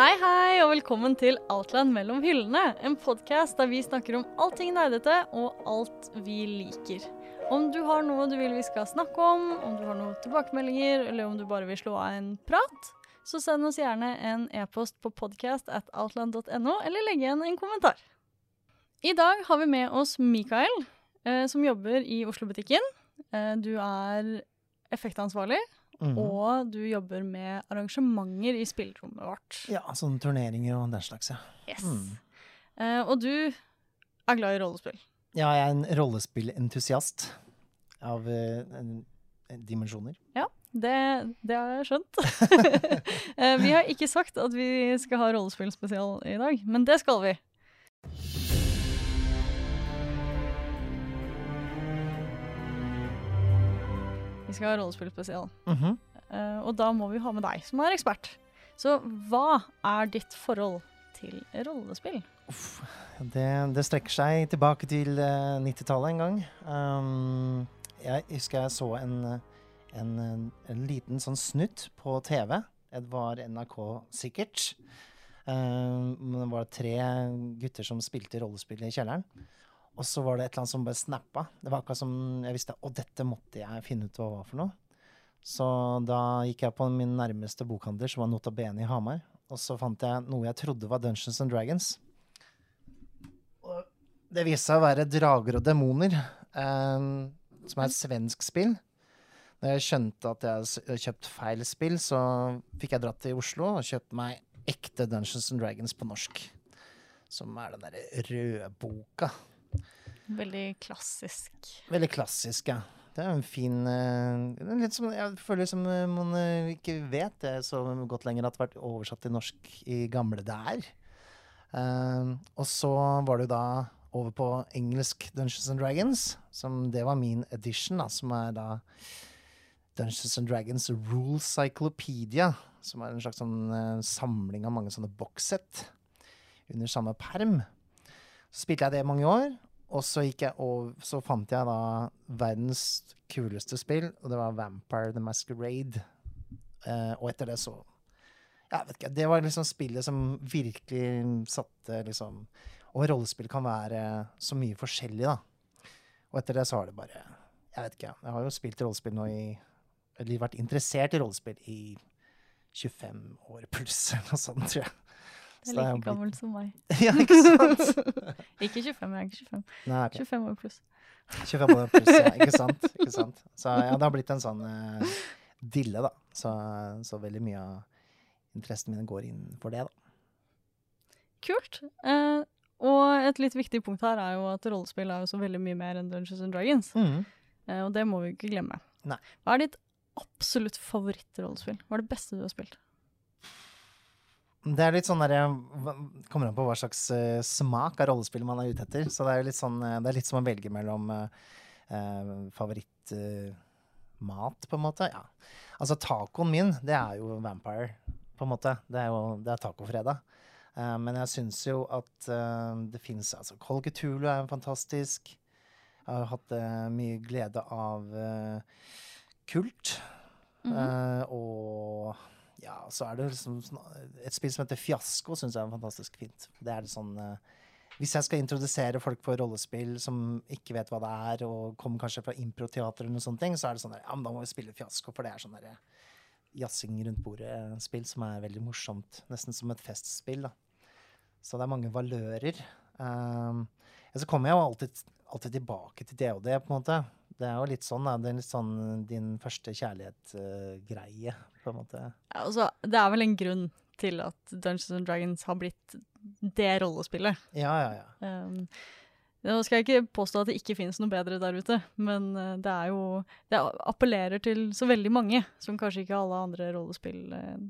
Hei, hei, og velkommen til Outland mellom hyllene. En podkast der vi snakker om allting nerdete og alt vi liker. Om du har noe du vil vi skal snakke om, om du har noen tilbakemeldinger, eller om du bare vil slå av en prat, så send oss gjerne en e-post på podcast at outland.no, eller legg igjen en kommentar. I dag har vi med oss Mikael, eh, som jobber i Oslo-butikken. Eh, du er effektansvarlig, Mhm. og du jobber med arrangementer i spillerommet vårt. Ja, sånne turneringer og den slags, ja. Yes. Mm. Uh, og du er glad i rollespill. Ja, jeg er en rollespillentusiast av uh, en- en dimensjoner. Det, det har jeg skjønt. uh, vi har ikke sagt at vi skal ha rollespillspesial i dag, men det skal vi. Vi skal ha rollespillspesial, Mm -hmm. uh, og da må vi ha med deg som er ekspert. Så hva er ditt forhold til rollespill? Uff, det, det strekker seg tilbake til uh, 90-tallet en gang. Um, jeg husker jeg så en, en, en liten sånn snutt på TV. Det var NRK sikkert. Um, det var tre gutter som spilte rollespill i kjelleren. Og så var det et eller annet som bare snappa. Det var akkurat som jeg visste Å, dette måtte jeg finne ut hva var for noe. Så da gikk jeg på min nærmeste bokhandler, som var Nota Bene i Hamar. Og så fant jeg noe jeg trodde var Dungeons and Dragons. Og det viste seg å være Drager og demoner, eh, som er et svensk spill. Når jeg skjønte at jeg hadde kjøpt feil spill, så fikk jeg dratt til Oslo og kjøpt meg ekte Dungeons and Dragons på norsk. Som er den derre røde boka. Veldig klassisk. Veldig klassisk, ja. Det er en fin eh, litt som, Jeg føler som eh, man eh, ikke vet det så godt lenger at det har vært oversatt til norsk i gamle der. Uh, og så var det jo da over på engelsk Dungeons and Dragons. Som det var min edition, da, som er da Dungeons and Dragons Rule Cyclopedia. Som er en slags sånn uh, samling av mange sånne bokssett under samme perm. Så spilte jeg det i mange år. Og så, jeg over, så fant jeg da verdens kuleste spill, og det var Vampire the Masquerade. Uh, og etter det så Jeg vet ikke. Det var liksom spillet som virkelig satte liksom Og rollespill kan være så mye forskjellig, da. Og etter det så har det bare Jeg vet ikke. Jeg har jo spilt rollespill nå i Eller vært interessert i rollespill i 25 år pluss, eller noe sånt, tror jeg. Så er like gammelt som meg. Ja, ikke sant? Ikke 25, jeg er ikke 25. Nei, okay. 25 år pluss. 25 år pluss, ja. Ikke sant? Ikke sant? Så ja, det har blitt en sånn uh, dille, da. Så, så veldig mye av interessene mine går inn for det, da. Kult. Eh, og et litt viktig punkt her er jo at rollespill er jo så veldig mye mer enn Dungeons and Dragons. Eh, og det må vi ikke glemme. Nei. Hva er ditt absolutt favorittrollespill? Hva er det beste du har spilt? Det er litt sånn der, kommer an på hva slags uh, smak av rollespill man er ute etter. Så det er litt sånn, eh, det er litt som å velge mellom uh, favorittmat, på en måte. Ja. Altså tacoen min, det er jo Vampire, på en måte. Det er jo det er tacofredag. Uh, men jeg syns jo at eh, det fins altså Cthulhu er fantastisk. Jeg har hatt eh, mye glede av eh, Kult. Mhm. Eh, og ja, så er det liksom et spill som heter Fiasko, syns jeg er fantastisk fint. Det er sånn eh, Hvis jeg skal introdusere folk for rollespill som ikke vet hva det er, og kommer kanskje fra improteater eller noe sånt, ting, så er det sånn der, ja, men da må vi spille Fiasko, for det er sånn derre jazzing rundt bordet-spill som er veldig morsomt. Nesten som et festspill, da. Så det er mange valører. Um, ja, så kommer jeg jo alltid, alltid tilbake til DOD, på en måte. Det er jo litt sånn, da. Det er litt sånn din første kjærlighet-greie, på en måte. Ja, altså, det er vel en grunn til at Dungeons and Dragons har blitt det rollespillet. Ja, ja, ja. Um, nå skal jeg ikke påstå at det ikke finnes noe bedre der ute, men uh, det er jo Det appellerer til så veldig mange, som kanskje ikke alle andre rollespill uh,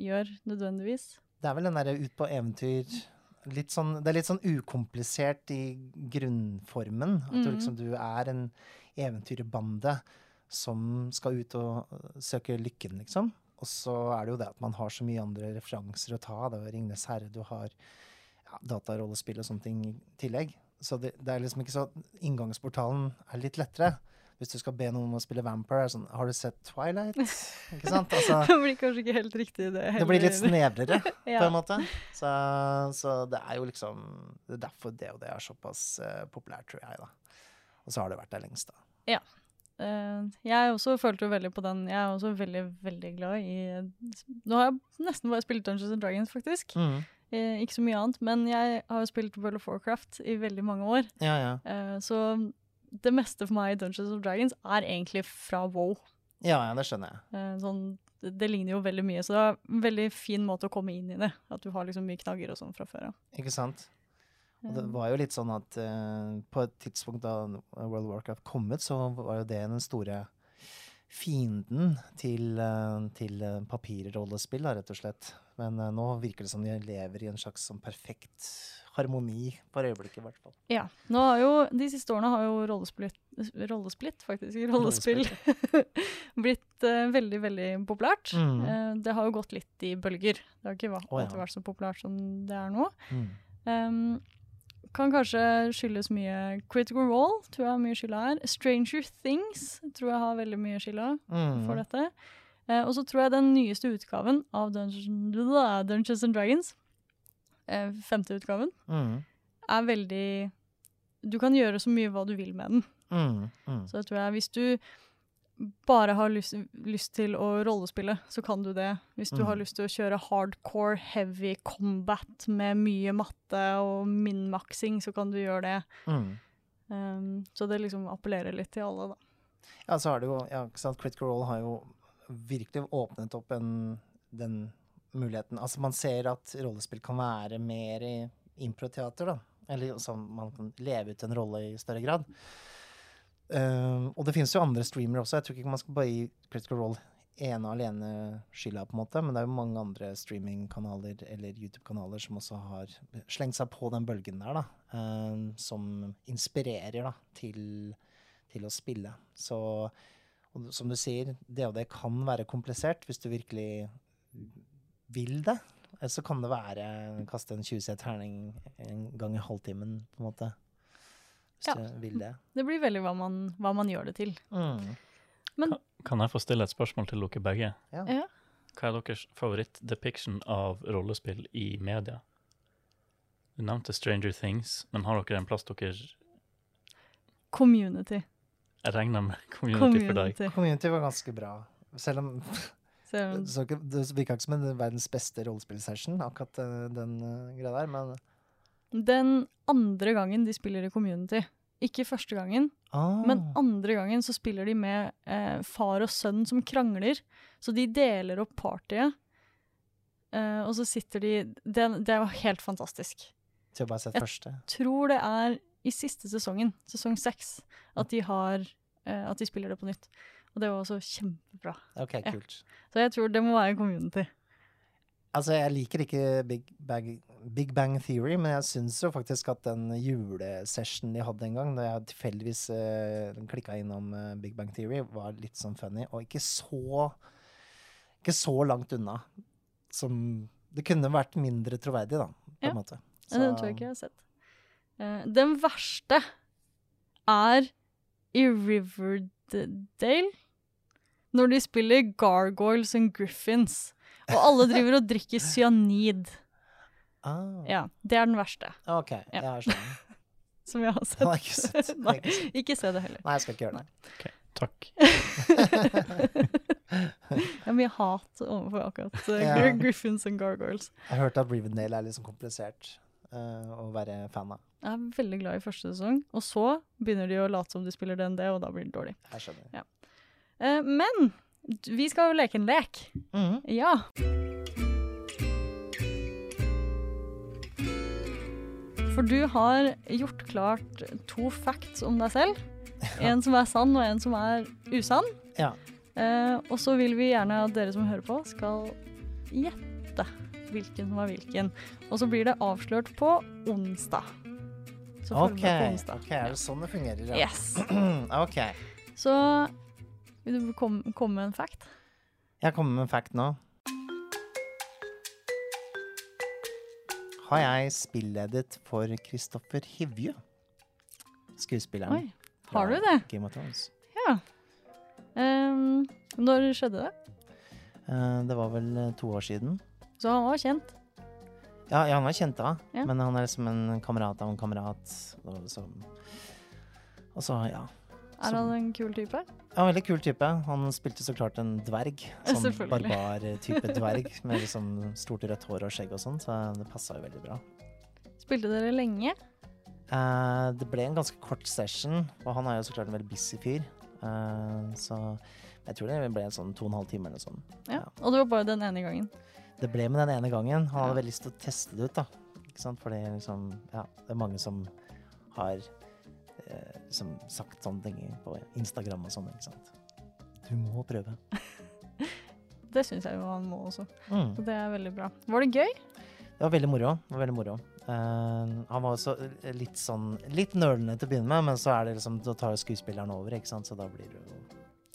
gjør, nødvendigvis. Det er vel den derre ut på eventyr litt sånn, Det er litt sånn ukomplisert i grunnformen. At du Mhm. liksom du er en eventyrbande som skal ut og øh, søke lykken, liksom. Og så er det jo det at man har så mye andre referanser å ta. Det er Ringnes herre, du har ja, datarollespill og sånne ting i tillegg. Så det, det er liksom ikke så Inngangsportalen er litt lettere. Hvis du skal be noen om å spille Vampire, sånn Har du sett Twilight? Ikke sant? Altså, Det blir kanskje ikke helt riktig, det det blir litt snevrere, ja. på en måte. Så, så det er jo liksom Det er derfor det og det er såpass uh, populært, tror jeg, da. Og så har det vært der lengst, da. Eh, jeg også følte jo veldig på den. Jeg er også veldig, veldig glad i Nå har jeg nesten bare spilt Dungeons and Dragons, faktisk. Eh, ikke så mye annet, men jeg har jo spilt World of Warcraft i veldig mange år. Ja, ja. Eh, så det meste for meg i Dungeons of Dragons er egentlig fra WoW. Ja, ja, det skjønner jeg. Eh, sånn, det, det ligner jo veldig mye, så det er en veldig fin måte å komme inn i det. At du har liksom mye knagger og sånn fra før av. Ikke sant? Og det Eh, var jo litt sånn at uh, på et tidspunkt da World of Warcraft kom ut, så var jo det den store fienden til, uh, til papirrollespill, rett og slett. Men uh, nå virker det som de lever i en slags sånn perfekt harmoni, for øyeblikket i hvert fall. Ja. Jo, de siste årene har jo rollesplitt, rollesplitt faktisk, rollespill, blitt uh, veldig, veldig populært. Mm. Uh, det har jo gått litt i bølger. Det har ikke vært, oh, ja. vært så populært som det er nå. Mm. Um, kan kanskje skyldes mye Critical Role, tror jeg har mye skylda her. Stranger Things tror jeg har veldig mye skylda Mm. for dette. Uh, og så tror jeg den nyeste utgaven av Dungeons, Dungeons and Dragons, eh, femte utgaven, Mm. er veldig Du kan gjøre så mye hva du vil med den. Mm. Mm. Så jeg tror jeg hvis du bare har lyst, lyst til å rollespille, så kan du det. Hvis du Mm. har lyst til å kjøre hardcore, heavy combat med mye matte og min-maksing, så kan du gjøre det. Mm. Um, så det liksom appellerer litt til alle, da. Ja, så har det jo ja. Critical Role har jo virkelig åpnet opp en, den muligheten. Altså, man ser at rollespill kan være mer i improteater, da. Eller sånn man kan leve ut en rolle i større grad. Um, og det finnes jo andre streamere også. Jeg tror ikke man skal bare gi Critical Role ene og alene skylda, på en måte. Men det er jo mange andre streamingkanaler eller YouTube-kanaler som også har slengt seg på den bølgen der, da. Um, som inspirerer da, til, til å spille. Så og som du sier, det og det kan være komplisert hvis du virkelig vil det. Eller så kan det være kaste en 20 terning en gang i halvtimen, på en måte. Hvis Ja. du vil det. Det blir veldig hva man, hva man gjør det til. Mm. Kan jeg få stille et spørsmål til dere begge? Ja. Ja. Hva er deres favoritt-depiction av rollespill i media? Du nevnte Stranger Things, men har dere en plass dere Community. Jeg regner med community, for deg? Community. Community var ganske bra. Selv om Så, det så det virka ikke som en verdens beste rollespillsession, akkurat eh, den eh, greia der, men den andre gangen de spiller i Community, ikke første gangen, ah, Men andre gangen så spiller de med eh, far og sønn som krangler. Så de deler opp partyet. Eh, og så sitter de det, det var helt fantastisk. Til å bare sett jeg- første. Tror det er i siste sesongen, sesong seks, at de har eh, At de spiller det på nytt. Og det var også kjempebra. OK, Ja. kult. Så jeg tror det må være community. Altså, jeg liker ikke Big, Bang, Big Bang Theory, men jeg syns jo faktisk at den julesessionen de hadde en gang, da jeg tilfeldigvis uh, klikka innom uh, Big Bang Theory, var litt sånn funny, og ikke så Ikke så langt unna som Det kunne vært mindre troverdig, da, på Ja. en måte. Så, Den tror jeg ikke jeg har sett. Uh, den verste er i Riverdale. Når de spiller Gargoyles and Griffins. Og alle driver og drikker cyanid. ah, Ja, Det er den verste OK, Ja. jeg skjønt. som jeg har sett. Nei, ikke sett. Nei, ikke se det heller. Nei, jeg skal ikke gjøre det. Takk. Jeg har mye hat overfor akkurat uh, Ja. Griffins and Gargoyles. Jeg har hørt at Rivendale er litt sånn komplisert uh, å være fan av. Jeg er veldig glad i første sesong, og så begynner de å late som de spiller DND, og da blir det dårlig. Jeg skjønner. Eh, men vi skal jo leke en lek. Mm. Ja. For du har gjort klart to facts om deg selv. En som er sann, og en som er usann. Ja. Eh, og så vil vi gjerne at dere som hører på, skal gjette hvilken som er hvilken. Og så blir det avslørt på onsdag. Så okay. OK, på onsdag. ok, er det sånn det fungerer? Ja. Yes. OK. Så vil du komme kom med en fact? Jeg kommer med en fact nå. Har jeg spilledet for Kristoffer Hivju? Skuespilleren. Oi, har du det? Game of Thrones. Ja. Um, når skjedde det? Uh, det var vel eh, to år siden. Så han var kjent. Ja, ja han var kjent da, Ja. men han er liksom en kamerat av en kamerat. Og så, og så ja. Er han en kul type? Ja, veldig kul type. Han spilte så klart en dverg. Sånn barbar-type dverg med liksom stort rødt hår og skjegg og sånn, så det passa jo veldig bra. Spilte dere lenge? Eh, det ble en ganske kort session, og han er jo så klart en veldig busy fyr. Eh, så jeg tror det ble en sånn to og en halv time eller noe sånt. Ja. Ja. Og det var bare den ene gangen? Det ble med den ene gangen. Han hadde Ja. veldig lyst til å teste det ut, da. Ikke sant? Fordi liksom, ja, det er mange som har eh, liksom sagt sånne ting på Instagram og sånn, ikke sant. Du må prøve. Det syns jeg jo han må også. Mm. Så det er veldig bra. Var det gøy? Det var veldig moro. Det var veldig moro. Uh, han var også litt sånn litt nølende til å begynne med, men så er det liksom, da tar skuespilleren over, ikke sant, så da blir det jo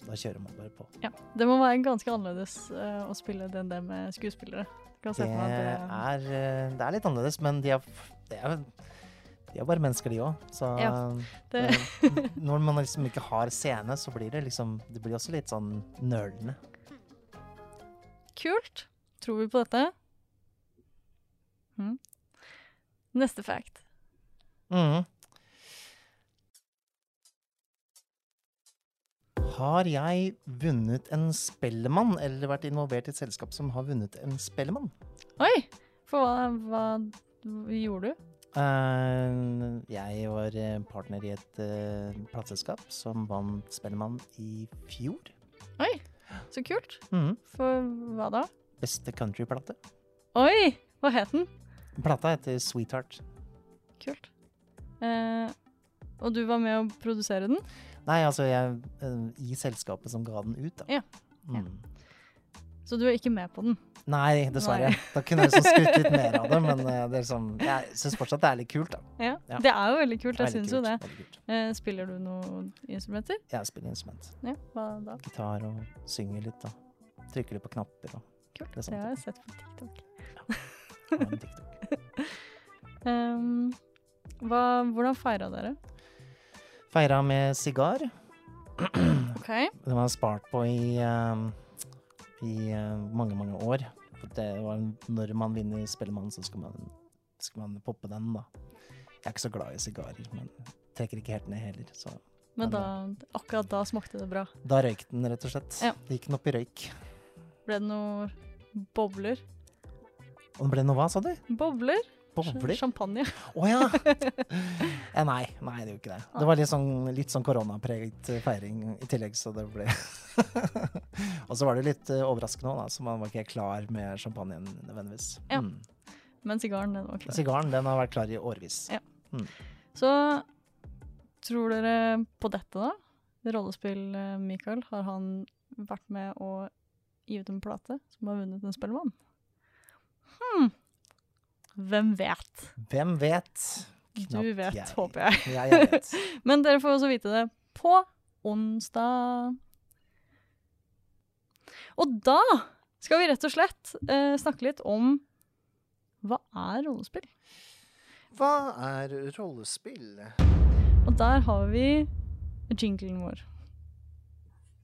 Da kjører man bare på. Ja. Det må være ganske annerledes uh, å spille DND med skuespillere. Kan Det det er, det er litt annerledes, men de er, det er, de er bare mennesker, de òg. Så Ja, det, det, når man liksom ikke har scene, så blir det liksom Det blir også litt sånn nølende. Kult. Tror vi på dette? Mhm. Neste fact. Mm. Har jeg vunnet en Spellemann, eller vært involvert i et selskap som har vunnet en Spellemann? Oi! For hva, hva gjorde du? Eh, jeg var eh, partner i et uh, plateselskap som vant Spellemann i fjor. Oi, så kult. Mm. For hva da? Beste countryplate. Oi! Hva het den? Plata heter Sweetheart. Kult. Uh, og du var med å produsere den? Nei, altså jeg uh, I selskapet som ga den ut, da. Ja. Ja. Mm. Så du er ikke med på den? Nei, dessverre. Nei. Da kunne jeg liksom skrytt litt mer av det, men eh, det liksom, jeg syns fortsatt det er litt kult, da. Ja. Ja. Det er jo veldig kult, jeg syns jo det. Eh, spiller du noen instrumenter? Jeg spiller instrument. Ja, hva da? Gitar og synger litt, da. Trykker litt på knapper og Kult. Det Det har jeg sett på TikTok. Ja, en TikTok. Um, hva, hvordan feira dere? Feira med sigar. Okay. Den var spart på i, eh, i eh, mange, mange år. For det var når man vinner Spellemann, så skal man, skal man poppe den, da. Jeg er ikke så glad i sigarer, men trekker ikke helt ned heller. Så Men da, akkurat da smakte det bra. da røyk den, rett og slett. Ja. Det gikk den opp i røyk. Ble det noe bobler? Og det ble noe hva, sa du? Bobler? Bobler? Champagne. Å ja! Eh, nei, nei, det gjorde ikke det. Det var litt sånn, litt sånn koronapreget eh, feiring i tillegg, så det ble Og så var det litt eh, overraskende òg, så man var ikke klar med champagnen nødvendigvis. Ja. Mm. Men sigaren, den var klar. Sigaren den har vært klar i årevis. Ja. Så tror dere på dette, da? Rollespill, Michael. Mikael. Har han vært med å gi ut en plate som har vunnet en Spellemann? Hm. Hvem vet? Hvem vet? Du vet, jeg. håper jeg. Ja, jeg vet. Men dere får også vite det på onsdag. Og da skal vi rett og slett eh, snakke litt om hva er rollespill? Hva er rollespill? Og der har vi jinglen vår.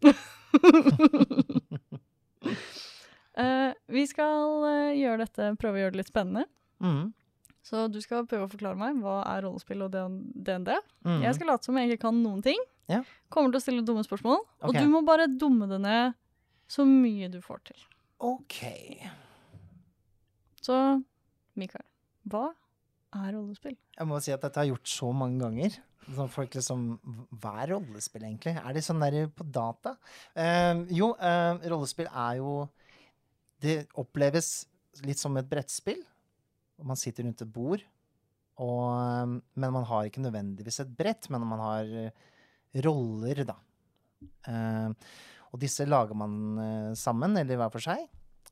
Eh, vi skal eh, gjøre dette, prøve å gjøre det litt spennende. Mm. Så du skal prøve å forklare meg hva er rollespill og DND. Mm. Jeg skal late som jeg ikke kan noen ting. Ja. Kommer til å stille dumme spørsmål. Og du må bare dumme det ned så mye du får til. OK. Så Mikael, hva er rollespill? Jeg må si at dette har jeg gjort så mange ganger. Så folk liksom Hva er rollespill, egentlig? Er det sånn der på data? Eh, jo, eh, rollespill er jo Det oppleves litt som et brettspill. Og man sitter rundt et bord, og, eh, men man har ikke nødvendigvis et brett, men man har eh, roller, da. Uh, og disse lager man uh, sammen, eller hver for seg.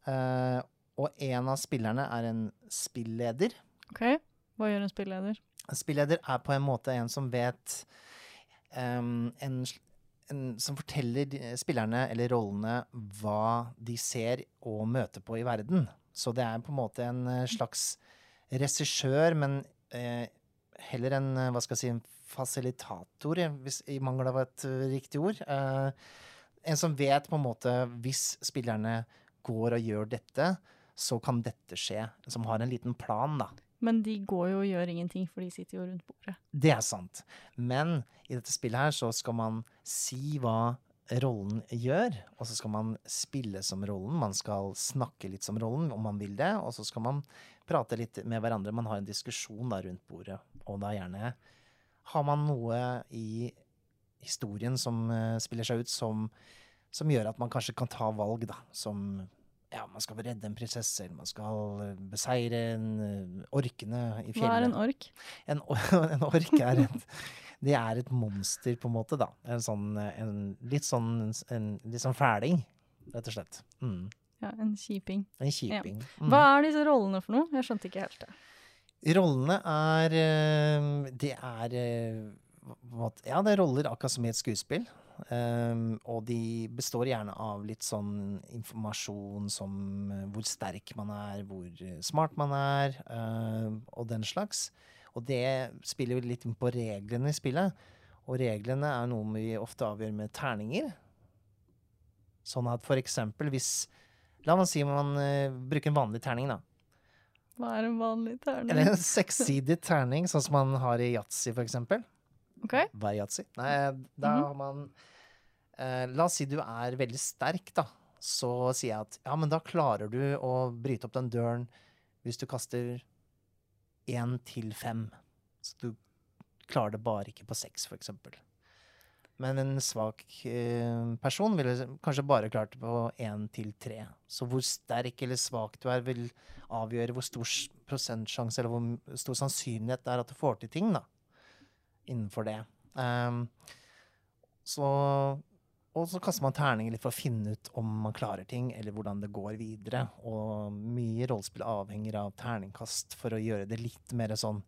Uh, og en av spillerne er en spilleder. Ok, Hva gjør en spilleder? En spilleder er på en måte en som vet um, en, en Som forteller spillerne eller rollene hva de ser og møter på i verden. Så det er på en måte en eh, slags regissør, men eh, heller en eh, hva skal jeg si, en fasilitator, hvis, i mangel av et eh, riktig ord. Eh, en som vet på en måte hvis spillerne går og gjør dette, så kan dette skje. Som har en liten plan, da. Men de går jo og gjør ingenting, for de sitter jo rundt bordet. Det er sant. Men i dette spillet her så skal man si hva rollen gjør, og så skal man spille som rollen. Man skal snakke litt som rollen om man vil det, og så skal man prate litt med hverandre. Man har en diskusjon da rundt bordet, og da gjerne har man noe i historien som eh, spiller seg ut som, som gjør at man kanskje kan ta valg, da, som ja, man skal redde en prinsesse, eller man skal eh, beseire en, eh, orkene i fjellet. Hva er en ork? En, en ork er et Det er et monster, på en måte, da. En sånn, en, litt sånn en, litt sånn fæling, rett og slett. Mm. Ja, en kjiping. En kjiping. Ja. Hva er disse rollene for noe? Jeg skjønte ikke helt det. Rollene er eh, Det er eh, Ja, det er roller akkurat som i et skuespill. Um, og de består gjerne av litt sånn informasjon som eh, hvor sterk man er, hvor smart man er, uh, og den slags. Og det spiller jo litt inn på reglene i spillet. Og reglene er noe vi ofte avgjør med terninger. Sånn at for eksempel hvis La oss si man uh, bruker en vanlig terning, da. Hva er en vanlig terning? Eller en sekssidig terning, sånn som man har i yatzy, for eksempel. Ok, Hva er yatzy? Nei, da Mhm. har man uh, La oss si du er veldig sterk, da. Så sier jeg at ja, men da klarer du å bryte opp den døren hvis du kaster én til fem. Så du klarer det bare ikke på seks, for eksempel. Men en svak eh, person ville kanskje bare klart det på én til tre. Så hvor sterk eller svak du er, vil avgjøre hvor stor prosentsjanse eller hvor stor sannsynlighet det er at du får til ting, da. Innenfor det. Um, så Og så kaster man terninger litt for å finne ut om man klarer ting, eller hvordan det går videre. Og mye rollespill avhenger av terningkast for å gjøre det litt mer sånn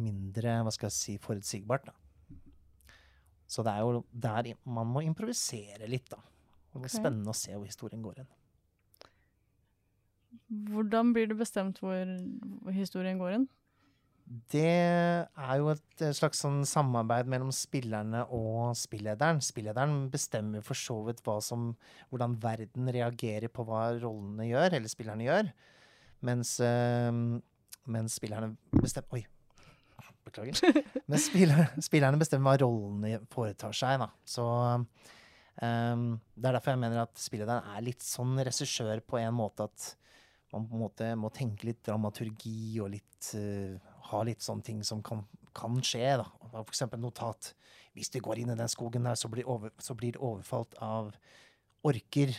mindre, hva skal jeg si, forutsigbart, da. Så det er jo der man må improvisere litt, da. Og det er okay. spennende å se hvor historien går hen. Hvordan blir det bestemt hvor historien går hen? Det er jo et slags sånn samarbeid mellom spillerne og spillederen. Spillederen bestemmer for så vidt som, hvordan verden reagerer på hva rollene gjør, eller spillerne gjør. Mens, øh, mens spillerne bestemmer Oi. Beklager. Men spiller, spillerne bestemmer hva rollene foretar seg. Da. Så um, det er derfor jeg mener at spillederen er litt sånn regissør på en måte at man på en måte må tenke litt dramaturgi og litt uh, ha litt sånne ting som kan, kan skje. da. For eksempel notat. Hvis du går inn i den skogen der, så blir, over, så blir det overfalt av orker,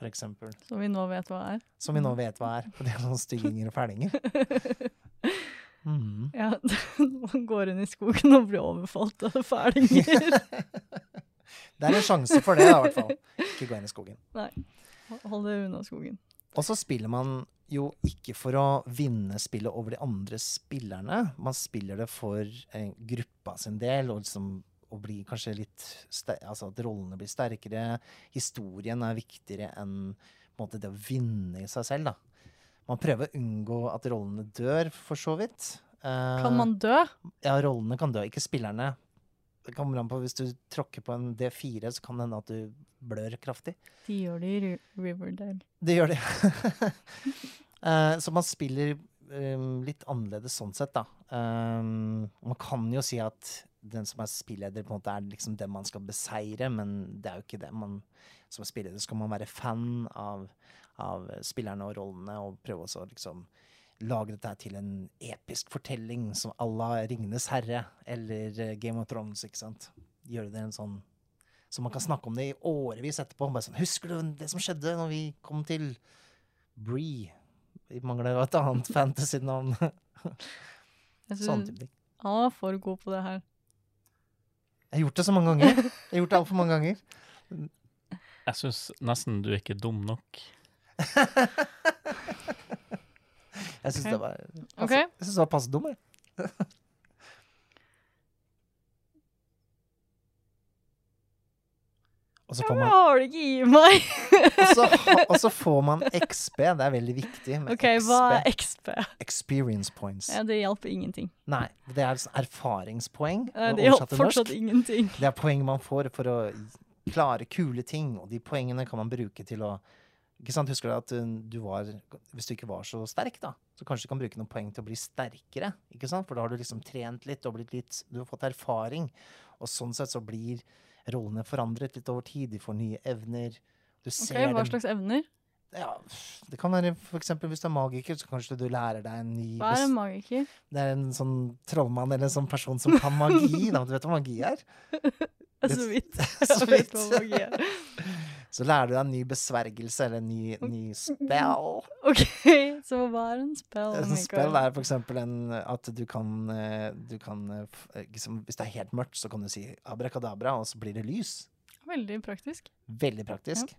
for eksempel. Vi nå vet hva er. Som vi nå vet hva er. For det er sånne stygginger og fælinger. Mhm. Ja, man går inn i skogen og blir overfalt av fælinger. Det er en sjanse for det, i hvert fall. Ikke gå inn i skogen. Nei. Hold deg unna skogen. Og så spiller man jo ikke for å vinne spillet over de andre spillerne. Man spiller det for eh, gruppa sin del, og liksom å bli kanskje litt Altså at rollene blir sterkere. Historien er viktigere enn en måte, det å vinne i seg selv, da. Man prøver å unngå at rollene dør, for så vidt. Uh, Kan man dø? Ja, rollene kan dø, ikke spillerne. Det kommer an på Hvis du tråkker på en D4, så kan det hende at du blør kraftig. De gjør det i Ri- Riverdale. Det gjør det. uh, så man spiller um, litt annerledes sånn sett, da. Um, man kan jo si at den som er spilleder, på en måte er liksom den man skal beseire, men det er jo ikke det. Man, som spilleder skal man være fan av, av spillerne og rollene, og prøve å liksom lage dette til en episk fortelling som à la Ringenes herre eller eh, Game of Thrones, ikke sant. Gjøre det en sånn så man kan snakke om det i årevis etterpå. Bare sånn, Husker du det som skjedde når vi kom til Bree? Vi mangler jo et annet fantasy-navn. Sånn type ting. han er for god på det her. Jeg har gjort det så mange ganger. Jeg har gjort det altfor mange ganger. Jeg syns nesten du er ikke dum nok. Jeg syns okay. det var okay. Jeg synes det var passe dum, jeg. Og så får man, jeg har det ikke i meg. og så, og så får man XP. Det er veldig viktig med OK, hva er XP. XP? Experience points. Ja, det hjelper ingenting. Nei, det er sånn erfaringspoeng. Det hjelper fortsatt norsk. ingenting. Det er poeng man får for å klare kule ting, og de poengene kan man bruke til å ikke sant? Husker du at uh, du var Hvis du ikke var så sterk, da, så kanskje du kan bruke noen poeng til å bli sterkere. ikke sant? For da har du liksom trent litt og blitt litt Du har fått erfaring. Og sånn sett så blir rollene forandret litt over tid. De får nye evner. Du Ok, okay, Hva slags evner? ja, Det kan være for eksempel hvis du er magiker, så kanskje du lærer deg en ny Hva er en magiker? Det er en sånn trollmann eller en sånn person som kan magi. da. Du vet hva magi er? Så vidt. Så Jeg vet hva magi er. Så lærer du deg en ny besvergelse eller en ny, ny spell. OK, så hva er en spell? En spell er for eksempel en, at du kan, eh, du kan eh, eh, liksom, Hvis det er helt mørkt, så kan du si abrakadabra, og så blir det lys. Veldig praktisk. Veldig praktisk.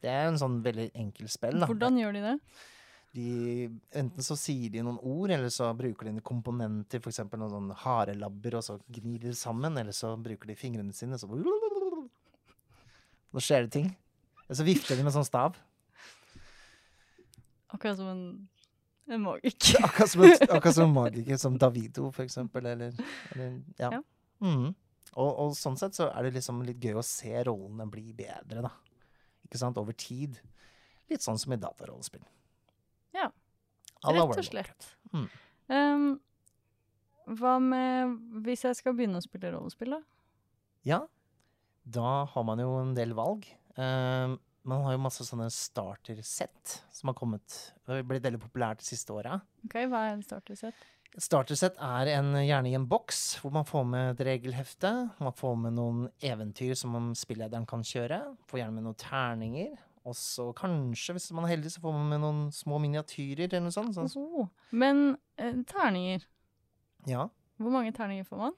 Det er en sånn veldig enkel spill. da. Hvordan gjør de det? De, enten så sier de noen ord, eller så bruker de en komponenter, f.eks. noen sånn harelabber, og så gnir de sammen, eller så bruker de fingrene sine, og så Nå skjer det ting. Eller så vifter de med sånn stav. Akkurat som en, en magiker. Akkurat som, et, akkurat som en magiker, som Davido, for eksempel. Eller, eller ja. Ja. Mm. Og, og sånn sett så er det liksom litt gøy å se rollene bli bedre, da. Ikke sant? Over tid. Litt sånn som i datarollespill. Ja. Rett og slett. Mm. Um, hva med hvis jeg skal begynne å spille rollespill, da? Ja, da har man jo en del valg. Eh, man har jo masse sånne starter-sett som har kommet Det har blitt veldig populært de siste åra. Ok, Hva er en startersett? Et starter-sett er en, gjerne i en boks, hvor man får med et regelhefte. Man får med noen eventyr som spillederen kan kjøre. Får gjerne med noen terninger. Og så kanskje, hvis man er heldig, så får man med noen små miniatyrer eller noe sånt. sånt. Oh, Men eh, terninger Ja. Hvor mange terninger får man?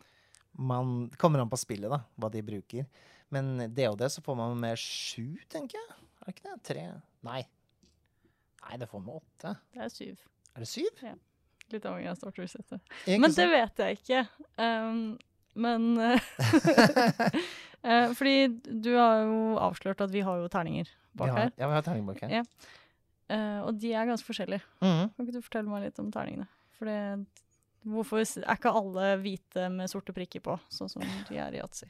Man kommer an på spillet, da, hva de bruker. Men det, så får man med sju, tenker jeg. Er det ikke det? Tre? Nei. Nei, det får med åtte. Det er syv. Er det syv? Ja. Litt avhengig av startersettet. Ikke Men det vet jeg ikke. Um, men eh, Fordi du har jo avslørt at vi har jo terninger bak har, her. ja, vi har terninger bak her. Ja. Uh, og de er ganske forskjellige. Mhm. Kan ikke du fortelle meg litt om terningene? For det, hvorfor er ikke alle hvite med sorte prikker på, sånn som de er i yatzy?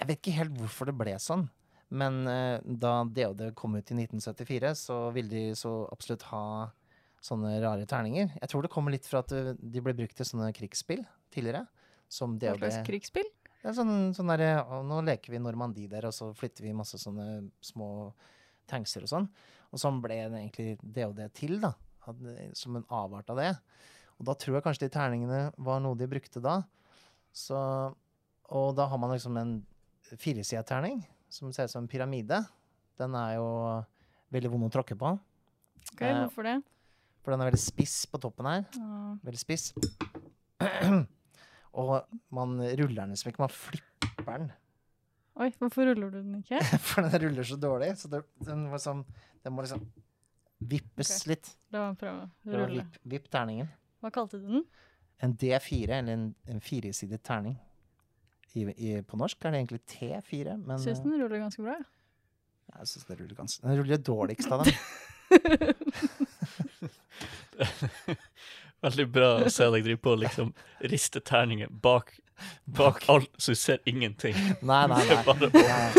Jeg vet ikke helt hvorfor det ble sånn. Men eh, da DOD kom ut i 1974, så ville de så absolutt ha sånne rare terninger. Jeg tror det kommer litt fra at eh, de ble brukt til sånne krigsspill tidligere. Som Hva slags krigsspill? Det er sånn, sånn der, «Å, Nå leker vi Normandie der, og så flytter vi masse sånne små tankser og sånn. Og sånn ble det egentlig DOD til, da. Som en avart av det. Og da tror jeg kanskje de terningene var noe de brukte da. Så, og da har man liksom en firesida terning som ser ut som en pyramide. Den er jo veldig vond å tråkke på, Ok, Eh, hvorfor det? for den er veldig spiss på toppen her. Ah, Veldig spiss. og man ruller den liksom ikke, man flipper den. Oi, hvorfor ruller du den ikke? For den ruller så dårlig, så det, den, må liksom, den må liksom vippes okay. litt. La meg prøve. å Rulle. Vipp, vipp terningen. Hva kalte du den? En D4, eller en, en firesidet terning. I, i, på norsk er det egentlig T4, men Syns eh, den ruller ganske bra. Ja, jeg synes den ruller ganske Den ruller dårligst av dem. Veldig bra å se deg drive på og liksom riste terninger bak, bak alt, så du ser ingenting. Nei, nei, nei. bare nei.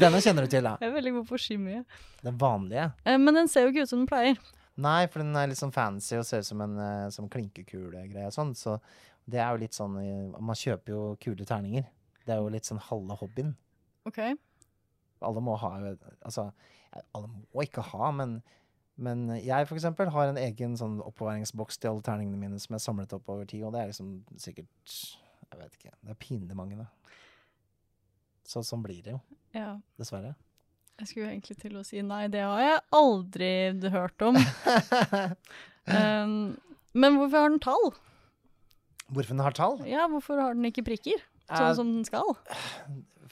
Denne kjenner du til, da. Jeg er veldig god på skimmye. Den vanlige. Eh, men den ser jo ikke ut som den pleier. Nei, for den er litt sånn fancy og ser ut som en uh, som klinkekulegreie og sånn. Så det er jo litt sånn eh, Man kjøper jo kule terninger. Det er jo litt sånn halve hobbyen. OK. Alle må ha Altså, alle må ikke ha, men, men jeg for eksempel har en egen sånn oppbevaringsboks til alle terningene mine som jeg samlet opp over tid, og det er liksom sikkert Jeg vet ikke. Det er pinlig mange, da. Så sånn blir det jo, Ja. dessverre. Jeg skulle egentlig til å si nei, det har jeg aldri hørt om. Um, men hvorfor har den tall? Hvorfor den har tall? Ja, hvorfor har den ikke prikker? Eh, Sånn som den skal.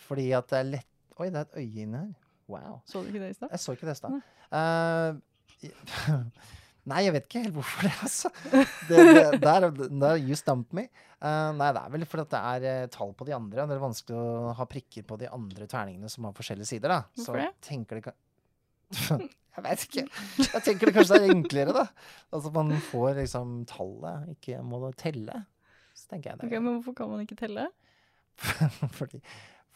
Fordi at det er lett Oi, det er et øye inni her. Wow. Så du ikke det i stad? Jeg så ikke det i stad. Nei. Eh, Nei, jeg vet ikke helt hvorfor det, altså. Det, det, der, der you stump me. Uh, nei, det er vel fordi at det er eh, tall på de andre. Det er vanskelig å ha prikker på de andre terningene som har forskjellige sider, da. Hvorfor det? tenker de kan Jeg vet ikke. Jeg tenker det kanskje er enklere, da. Altså man får liksom tallet, ikke må telle. Så tenker jeg det. Ok, Men hvorfor kan man ikke telle? fordi,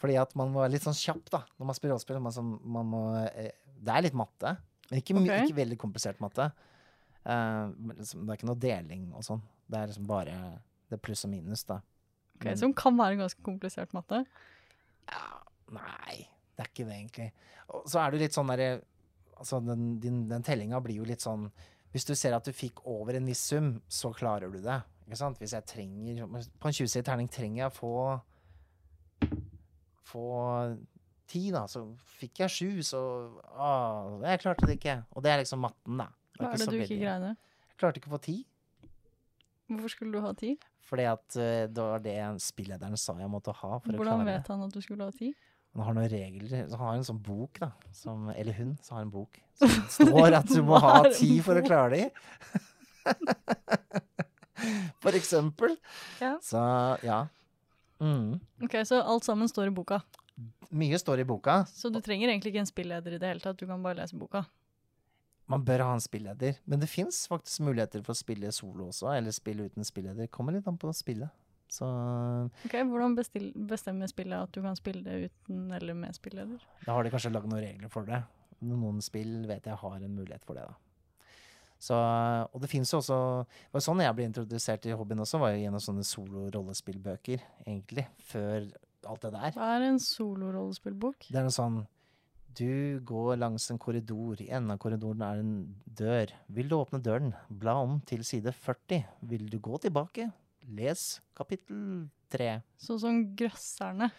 fordi at man må være litt sånn kjapp, da. Når man spiller rollespill. Man, som- man må, eh, det er litt matte. Men ikke, okay. Ikke veldig komplisert matte. Uh, det er ikke noe deling og sånn. Det er liksom bare det er pluss og minus, da. Ok, Men- Som kan være en ganske komplisert matte. Ja, nei, det er ikke det, egentlig. Og så er det litt sånn derre Altså, den, din, den tellinga blir jo litt sånn Hvis du ser at du fikk over en viss sum, så klarer du det. Ikke sant? Hvis jeg trenger På en 20-sidig terning trenger jeg å få Få ti, da. Så fikk jeg sju, så Å, jeg klarte det ikke. Og det er liksom matten, da. Hva er det du ikke greide? Jeg klarte ikke å få ti. Hvorfor skulle du ha ti? Fordi at eh, det var det spillederen sa jeg måtte ha. for Hvordan vet han at du skulle ha ti? Han har noen regler. Han har en sånn bok, da. Som, eller hun som har en bok. Som står at du må ha ti for å klare det. for eksempel. Ja. Så ja. Mm. Ok, Så alt sammen står i boka. Mye står i boka. Så du trenger egentlig ikke en spilleder i det hele tatt, du kan bare lese boka. Man bør ha en spilleder. Men det fins faktisk muligheter for å spille solo også, eller spille uten spilleder. Kommer litt an på spillet. Så Ok, Hvordan bestil, bestemmer spillet at du kan spille det uten eller med spilleder? da har de kanskje lagd noen regler for det. Noen spill vet jeg har en mulighet for det, da. Så, og det fins jo også Det var sånn jeg ble introdusert i hobbyen også, var jo gjennom sånne solo-rollespillbøker, egentlig. Før alt det der. Hva er en solorollespillbok? Det er noe sånn Du går langs en korridor. I enden av korridoren er en dør. Vil du åpne døren, bla om til side 40. Vil du gå tilbake, les kapittel 3. Sånn som Grøsserne.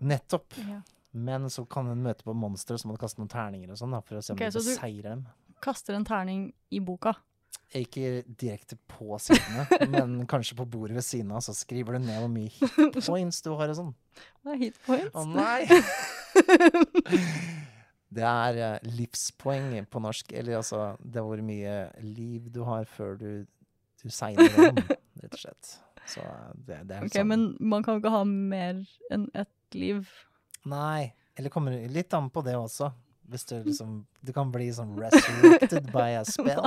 Nettopp. Ja. Men så kan hun møte på monstre, må du kaste noen terninger og sånn, for å se om okay, du- beseirer dem. Kaster en terning i boka. Ikke direkte på sidene, men kanskje på bordet ved siden av, så skriver du ned hvor mye hit points du har og sånn. Hva er hit points? Å nei! Det er eh, livspoeng på norsk, eller altså det er hvor mye liv du har før du, du segner om, rett og slett. Så eh, det, det er Ok, sånn Men man kan jo ikke ha mer enn ett liv. Nei, eller kommer litt an på det også. Hvis du liksom Du kan bli sånn resurrected by a spell.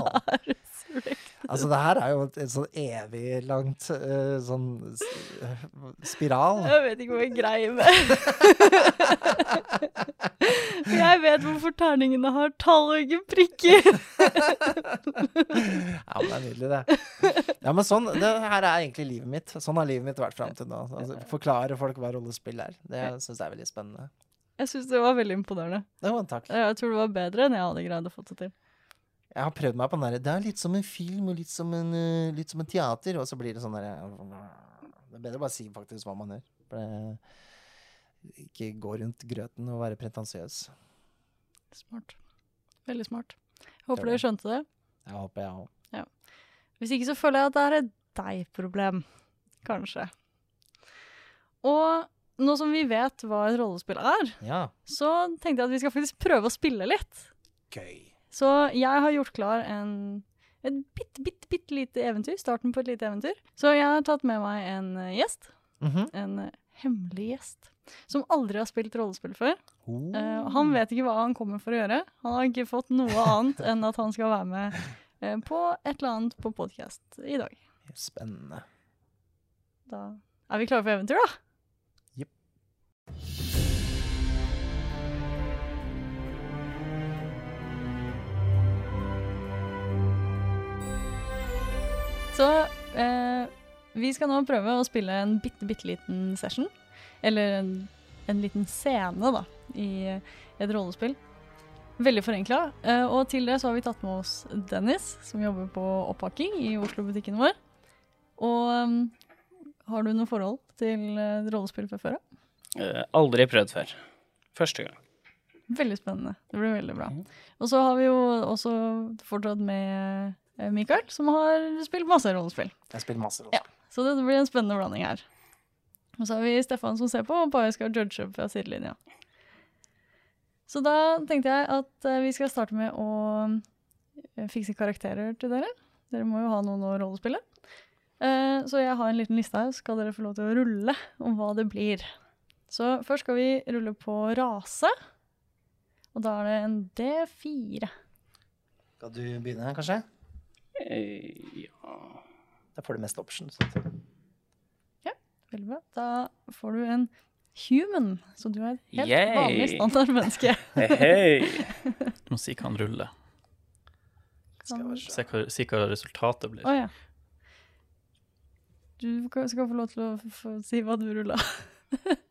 Altså, det her er jo et, et sånn evig langt uh, sånn eh, spiral. Jeg vet ikke hva jeg greier med. Jeg vet hvorfor terningene har tall og ikke prikker. Ja, men det er nydelig, det. Ja, men sånn, det her er egentlig livet mitt. Sånn har livet mitt vært fram til nå. Altså, forklare folk hva rollespill er. Det syns jeg er veldig spennende. Jeg syns det var veldig imponerende. Jo, takk. Jeg tror det var bedre enn jeg hadde greid å få det til. Jeg har prøvd meg på den derre Det er litt som en film og litt som en, eh, litt som en teater, og så blir det sånn derre Det er bedre å bare si faktisk hva man gjør. Ikke gå rundt grøten og være pretensiøs. Smart. Veldig smart. Jeg håper dere skjønte det. Jeg håper jeg òg. Hvis ikke så føler jeg at det er et deg-problem. Kanskje. Og nå som vi vet hva et rollespill er, Ja. så tenkte jeg at vi skal faktisk prøve å spille litt. Gøy. Så jeg har gjort klar en, et bitte, bitte, bitte lite eventyr. Starten på et lite eventyr. Så jeg har tatt med meg en gjest. gjest. -hmm. En eh, hemmelig gjest. Som aldri har spilt rollespill før. Oh. Uh, han vet ikke hva han kommer for å gjøre. Han har ikke fått noe annet enn at han skal være med uh, på et eller annet på podkast i dag. Spennende. Da er vi klare for eventyr, da. Så eh, vi skal nå prøve å spille en bitte, bitte liten session. Eller en, en liten scene, da, i et rollespill. Veldig forenkla. Eh, og til det så har vi tatt med oss Dennis, som jobber på oppakking i Oslo-butikken vår. Og um, har du noe forhold til eh, rollespill fra før av? Eh, aldri prøvd før. Første gang. Veldig spennende. Det blir veldig bra. Og så har vi jo også fortsatt med eh, Mikael, som har spilt masse rollespill. Jeg har spilt masse rollespill. Ja. Så det blir en spennende blanding her. Og så har vi Stefan som ser på, og bare skal judge fra sidelinja. Så da tenkte jeg at eh, vi skal starte med å fikse karakterer til dere. Dere må jo ha noen å rollespille. Eh, så jeg har en liten liste her, så skal dere få lov til å rulle om hva det blir. Så først skal vi rulle på rase. Og da er det en D4. Skal du begynne, kanskje? Eh, ja Da får du mest options. Veldig bra. Da får du en human, så du er helt Yay! vanlig standardmenneske. hey, hey. Du må si hva han ruller. Kan- se. Hva, si hva resultatet blir. Oh, ja. Du skal få lov til å få si hva du rulla.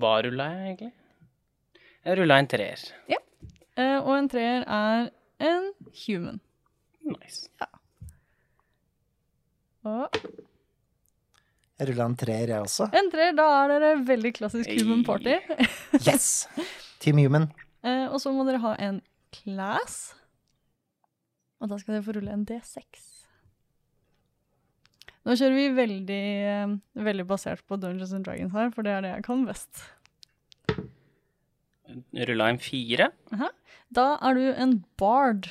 Hva rulla jeg egentlig? Jeg rulla en treer. Eh, og en treer er en human. Nice. Og Jeg rulla en treer, jeg også. en treer, da er dere veldig klassisk human party. Yes! Team Human. Eh, og så må dere ha en class. Og da skal dere få rulle en D6. Nå kjører vi veldig, eh, veldig basert på Dungeons and Dragons her, for det er det jeg kan best. Rulla en fire. Da er du en bard.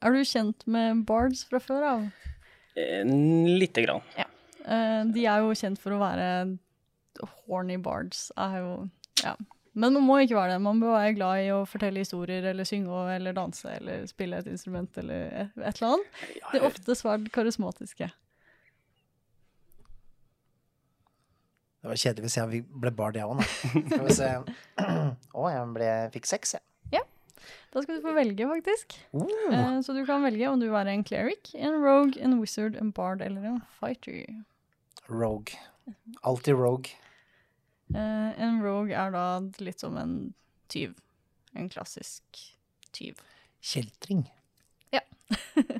Er du kjent med bards fra før av? Eh, Lite grann. Eh, de er jo kjent for å være horny bards. Er jo, ja. Men man må ikke være det. Man bør være glad i å fortelle historier eller synge eller danse eller spille et instrument eller et, et eller annet. De er ofte svært karismatiske. Det var kjedelig hvis jeg ble bard, jeg òg, nå. Skal vi se. Å, jeg ble, fikk seks, jeg. Da skal du få velge, faktisk. Uh, Eh, så du kan velge om du vil være en cleric, en rogue, en wizard, en bard eller en fighter. rogue. Alltid rogue. Eh, en rogue er da litt som en tyv. En klassisk tyv. Kjeltring.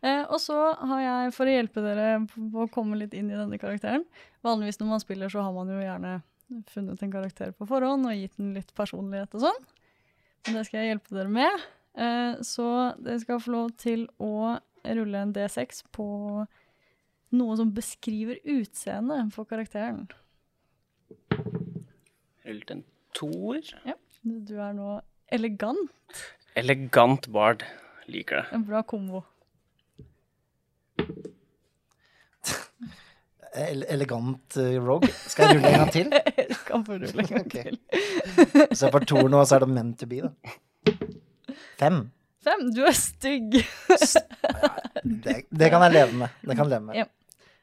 Eh, og så har jeg, for å hjelpe dere på å komme litt inn i denne karakteren Vanligvis når man spiller, så har man jo gjerne funnet en karakter på forhånd og gitt den litt personlighet og sånn. Men det skal jeg hjelpe dere med. Eh, så dere skal få lov til å rulle en D6 på noe som beskriver utseendet for karakteren. Rullet en toer. Du er nå elegant. Elegant bard. Liker det. En bra kombo. Elegant eh, rogue. Skal jeg rulle en gang til? Du kan få rulle en gang okay. til. Så jeg får to nå, så er det meant to be, da. Fem. Fem, du er stygg. Det, det kan jeg leve med. Det kan jeg leve med. Ja.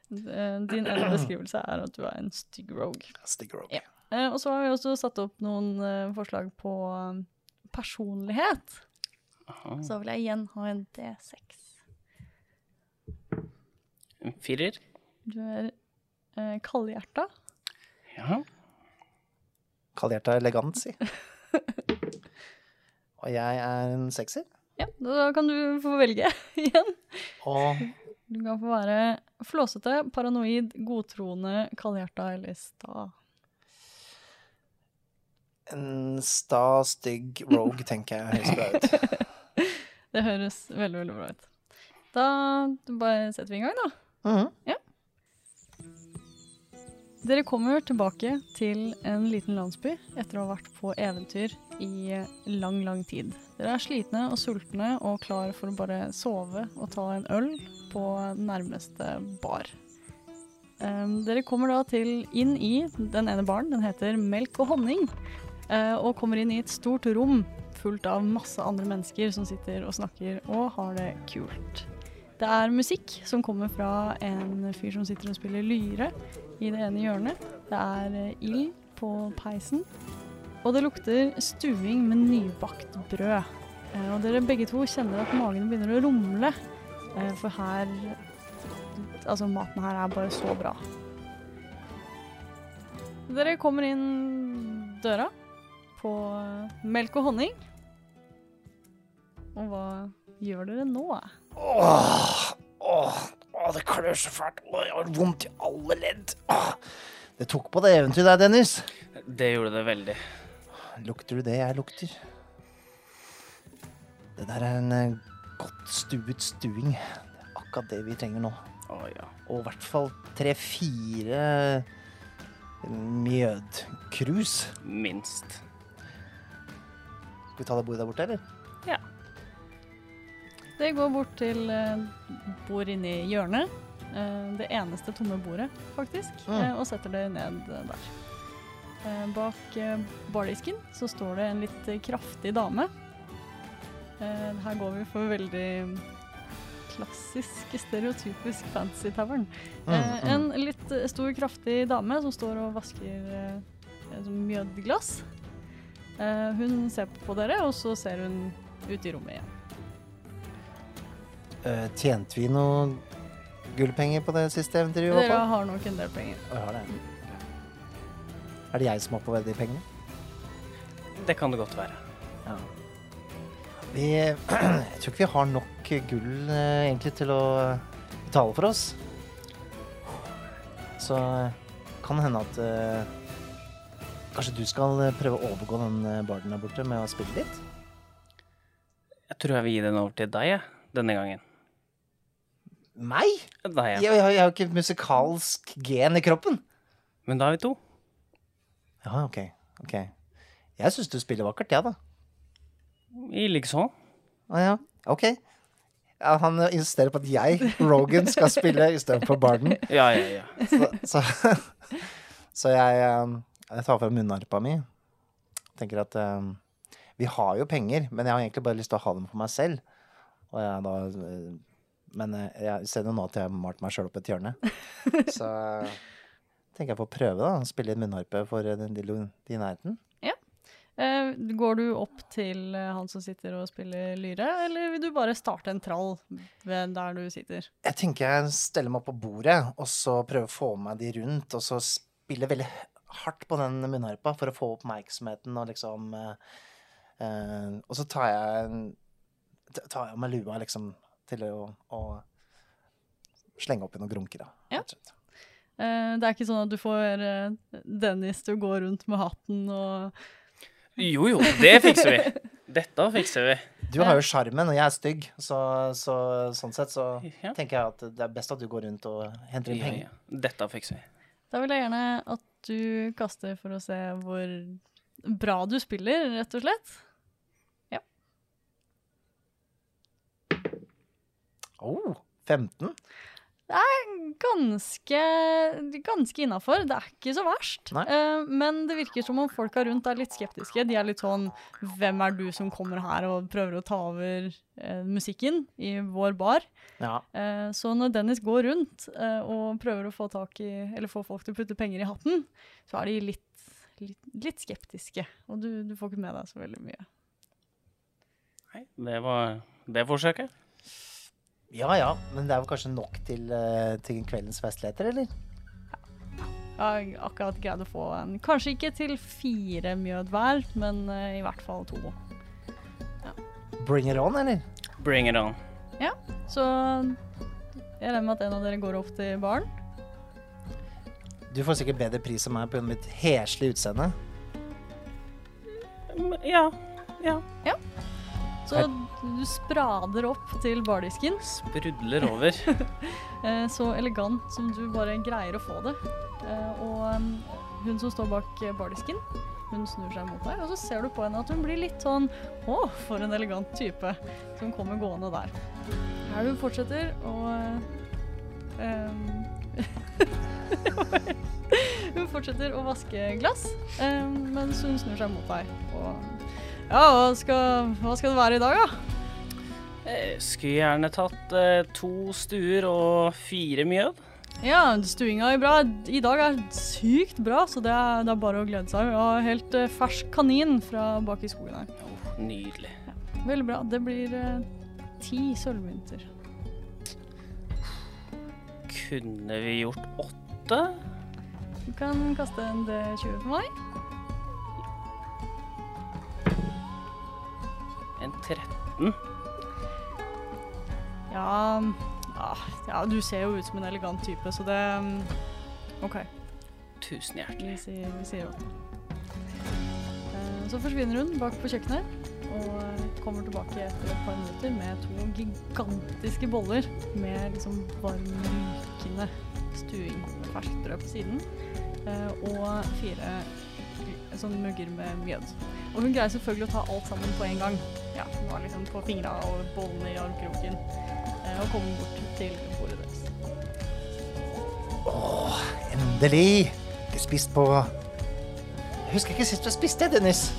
Din ene beskrivelse er at du er en stygg rogue. Stygg rogue. Ja. Eh, og så har vi også satt opp noen eh, forslag på eh, personlighet. Aha. Så vil jeg igjen ha en D6. En firer. Du er eh, kaldhjerta. Ja. Kaldhjerta elegant, si. Og jeg er en sekser. Ja, da kan du få velge igjen. Og Du kan få være flåsete, paranoid, godtroende, kaldhjerta eller sta. en sta, stygg rogue, tenker jeg høres bra ut. Det høres veldig, veldig bra ut. Da bare setter vi i gang, da. Mhm. Dere kommer tilbake til en liten landsby etter å ha vært på eventyr i lang, lang tid. Dere er slitne og sultne og klar for å bare sove og ta en øl på nærmeste bar. Um, dere kommer da til inn i den ene baren, den heter Melk og honning, eh, og kommer inn i et stort rom fullt av masse andre mennesker som sitter og snakker og har det kult. Det er musikk som kommer fra en fyr som sitter og spiller lyre i det ene hjørnet. Det er eh, ild på peisen. Og det lukter stuing med nybakt brød. Eh, Og dere begge to kjenner at magen begynner å rumle. eh, For her Altså, maten her er bare så bra. Dere kommer inn døra på melk og honning. Og hva gjør dere nå? Åh, åh, åh, det klør så fælt. Åh, jeg har vondt i alle ledd. Åh, det tok på det eventyret der, Dennis. Det gjorde det veldig. Lukter du det jeg lukter? Det der er en eh, godt stuet stuing. Det er akkurat det vi trenger nå. Å ja. Og i hvert fall tre-fire mjødkrus. Minst. Skal vi ta det bordet der borte, eller? Ja. Det går bort til eh, bord inni hjørnet. eh, det eneste tomme bordet, faktisk. Mm. eh, og setter det ned der. Bak bardisken så står det en litt kraftig dame. Her går vi for veldig klassisk, stereotypisk fancy tavern. Mm, mm. en litt stor, kraftig dame som står og vasker mjødglass. Hun ser på dere, og så ser hun ut i rommet igjen. Eh, tjente vi noe gullpenger på det siste eventyret vi var Dere har nok en del penger. Jeg har det. Er det jeg som har oppbevarer de pengene? Det kan det godt være. Ja. Vi, jeg tror ikke vi har nok gull eh, egentlig til å betale for oss. Så eh, kan det hende at uh, Kanskje du skal eh, prøve å overgå den eh, barden der borte med å spille litt? Jeg tror jeg vil gi den over til deg, jeg, denne gangen. Meg? Nei, Jeg, ja. jeg, har- jeg har ikke musikalsk gen i kroppen. Men da er vi to. Ja, OK. ok. Jeg syns du spiller vakkert, jeg, ja, da. I likeså. Å ja, OK. Ja, han insisterer på at jeg, Rogan, skal spille istedenfor Barden. Ja, ja, ja. Så, så, så jeg, eh, jeg tar frem munnharpa mi. Tenker at um, vi har jo penger, men jeg har egentlig bare lyst til å ha dem for meg selv. Og jeg da eh, Men eh, jeg ser jo nå at jeg har malt meg sjøl opp et hjørne. Så eh, tenker jeg på å prøve, da. Spille en munnharpe for eh, den i nærheten. Ja. går du opp til han som sitter og spiller lyre, eller vil du bare starte en trall ved der du sitter? Jeg tenker jeg steller meg opp på bordet, og så prøver å få med de rundt, og så spille veldig hardt på den munnharpa for å få oppmerksomheten og liksom eh, Og så tar jeg tar jeg med lua liksom til å, å slenge oppi noen grunker, da. Ja. Eh, det er ikke sånn at du får eh, Dennis til å gå rundt med hatten og Jo, jo, det fikser vi. Dette fikser vi. Du har jo sjarmen, og jeg er stygg, så, så sånn sett så Ja. tenker jeg at det er best at du går rundt og henter inn Ja, penger. ja. Dette fikser vi. Da vil jeg gjerne at du kaster for å se hvor bra du spiller, rett og slett. Oh, 15? Det Ganske, ganske innafor. Det er ikke så verst. Eh, men det virker som om folka rundt er litt skeptiske. De er litt sånn Hvem er du som kommer her og prøver å ta over uh, musikken i vår bar? Ja. Uh, så når Dennis går rundt og prøver å få tak i Eller få folk til å putte penger i hatten, så er de litt, litt, litt skeptiske. Og du, du får ikke med deg så veldig mye. Nei, det var det forsøket. Ja ja, men det er vel kanskje nok til, eh, til kveldens festligheter, eller? Jeg har akkurat greid å få en Kanskje ikke til fire mjød hver, men eh, i hvert fall to. Bring it on, eller? Bring it on. Ja, Så jeg regner med at en av dere går opp til baren. Du får sikkert bedre pris enn meg på mitt heslige utseende. Ja. Ja. Ja. Så du sprader opp til bardisken. Sprudler over. Eh, så elegant som du bare greier å få det. Eh, og um, hun som står bak bardisken, hun snur seg mot deg, og så ser du på henne at hun blir litt sånn Å, for en elegant type som kommer gående der. Her du fortsetter å um, Hun fortsetter å vaske glass, um, mens hun snur seg mot deg. Og ja, hva skal, hva skal det være i dag, da? Jeg Skulle gjerne tatt eh, to stuer og fire mjød. Ja, stuinga er bra. I dag er sykt bra, så det er, det er bare å glede seg. Og har helt eh, fersk kanin fra bak i skogen her. Oh, nydelig. Veldig bra. Det blir eh, ti sølvmynter. Kunne vi gjort åtte? Du kan kaste en D20 for meg. 13? Ja, ah, ja, du ser jo ut som en elegant type, så det mm, OK, Tusen hjertelig. vi sier, vi sier åtte. Eh, Så forsvinner hun bak på kjøkkenet og eh, kommer tilbake etter et par minutter med to gigantiske boller med liksom varm, rykende stuing med ferskt brød på siden. eh, Og fire sånn mugger med mjød. Og hun greier selvfølgelig å ta alt sammen på en gang. Ja, var liksom på fingra og bollene i armkroken. eh, Og kom bort til bordet deres. Åh, endelig! Ikke spist på Jeg husker ikke sist du spiste, Dennis.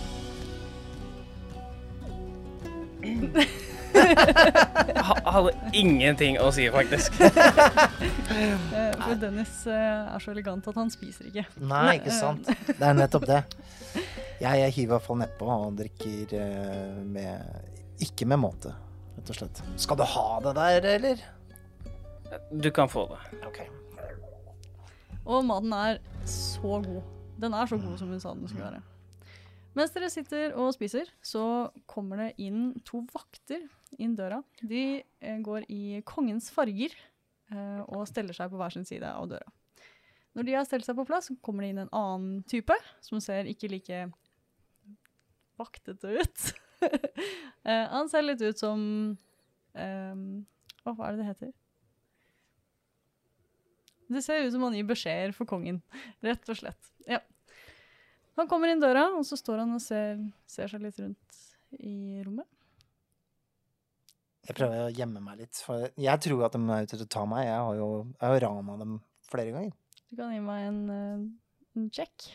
Jeg hadde ingenting å si, faktisk. Eh, For Dennis eh, er så elegant at han spiser ikke. Nei, ikke sant. Det er nettopp det. Jeg, jeg hiver i hvert fall nedpå og drikker eh, med Ikke med måte, rett og slett. Skal du ha det der, eller? Du kan få det. OK. Og maten er så god. Den er så god som hun sa den skulle være. Mens dere sitter og spiser, så kommer det inn to vakter inn døra. De eh, går i kongens farger eh, og steller seg på hver sin side av døra. Når de har stelt seg på plass, kommer det inn en annen type, som ser ikke like vaktete ut. uh, han ser litt ut som um, hva er det det heter? Det ser ut som han gir beskjeder for kongen, rett og slett. Ja. Han kommer inn døra, og så står han og ser, ser seg litt rundt i rommet. Jeg prøver å gjemme meg litt, for jeg tror at de er ute til å ta meg. Jeg har jo, jeg har rana dem flere ganger. Du kan gi meg en, eh, en check.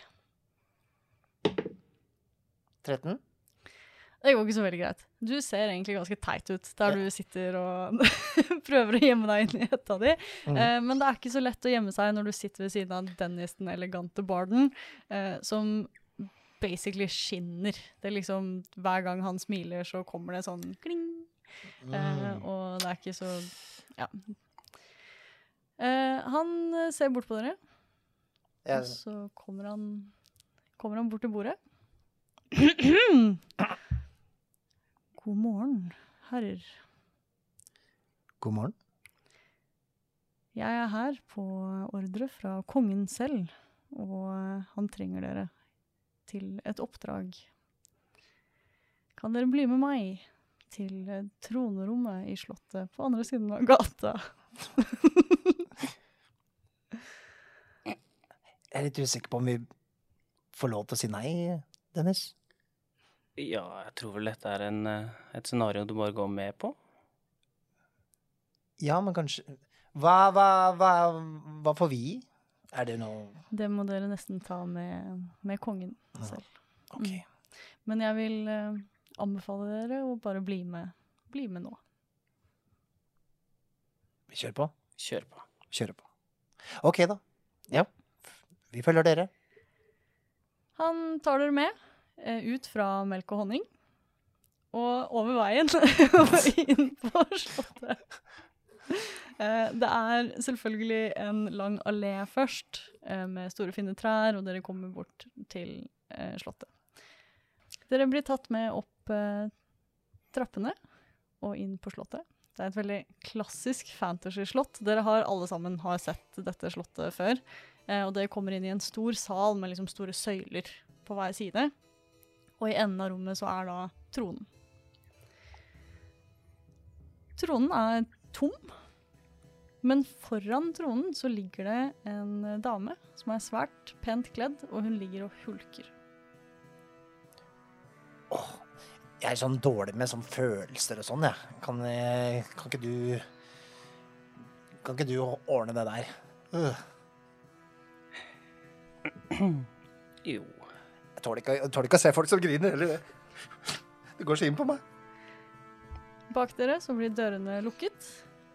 13? Det går ikke så veldig greit. Du ser egentlig ganske teit ut der du sitter og prøver å gjemme deg inn i hetta di. Mm. Eh, men det er ikke så lett å gjemme seg når du sitter ved siden av Dennis den elegante barden, eh, som basically skinner. Det er liksom Hver gang han smiler, så kommer det sånn kling. Eh, Mm. og det er ikke så Ja. Eh, han ser bort på dere, og så kommer han, kommer han bort til bordet. God morgen, herrer. god morgen. Jeg er her på ordre fra kongen selv, og han trenger dere til et oppdrag. Kan dere bli med meg til tronerommet i slottet på andre siden av gata? Jeg er litt usikker på om vi får lov til å si nei, Dennis. Ja, jeg tror vel dette er en, eh, et scenario du bare går med på. Ja, men kanskje Hva, hva, hva, hva får vi? Er det noe Det må dere nesten ta med, med kongen Ja. selv. OK. Men jeg vil eh, anbefale dere å bare bli med, bli med nå. Vi kjører på. Kjører på. Kjører på. OK, da. Ja. Vi følger dere. Han tar dere med ut fra melk og honning, og over veien og inn på slottet. Eh, det er selvfølgelig en lang allé først, eh, med store, fine trær, og dere kommer bort til eh, slottet. Dere blir tatt med opp eh, trappene og inn på slottet. Det er et veldig klassisk fantasy-slott. Dere har alle sammen har sett dette slottet før. Eh, og dere kommer inn i en stor sal med liksom store søyler på hver side. Og i enden av rommet så er da tronen. Tronen er tom, men foran tronen så ligger det en eh, dame som er svært pent kledd, og hun ligger og hulker. Åh, Jeg er sånn dårlig med sånn følelser og sånn, jeg. Kan, eh, kan ikke du Kan ikke du ordne det der? Uh. Jo. Tåler ikke, jeg tåler ikke å se folk som griner heller. Det. det går så inn på meg. Bak dere så blir dørene lukket,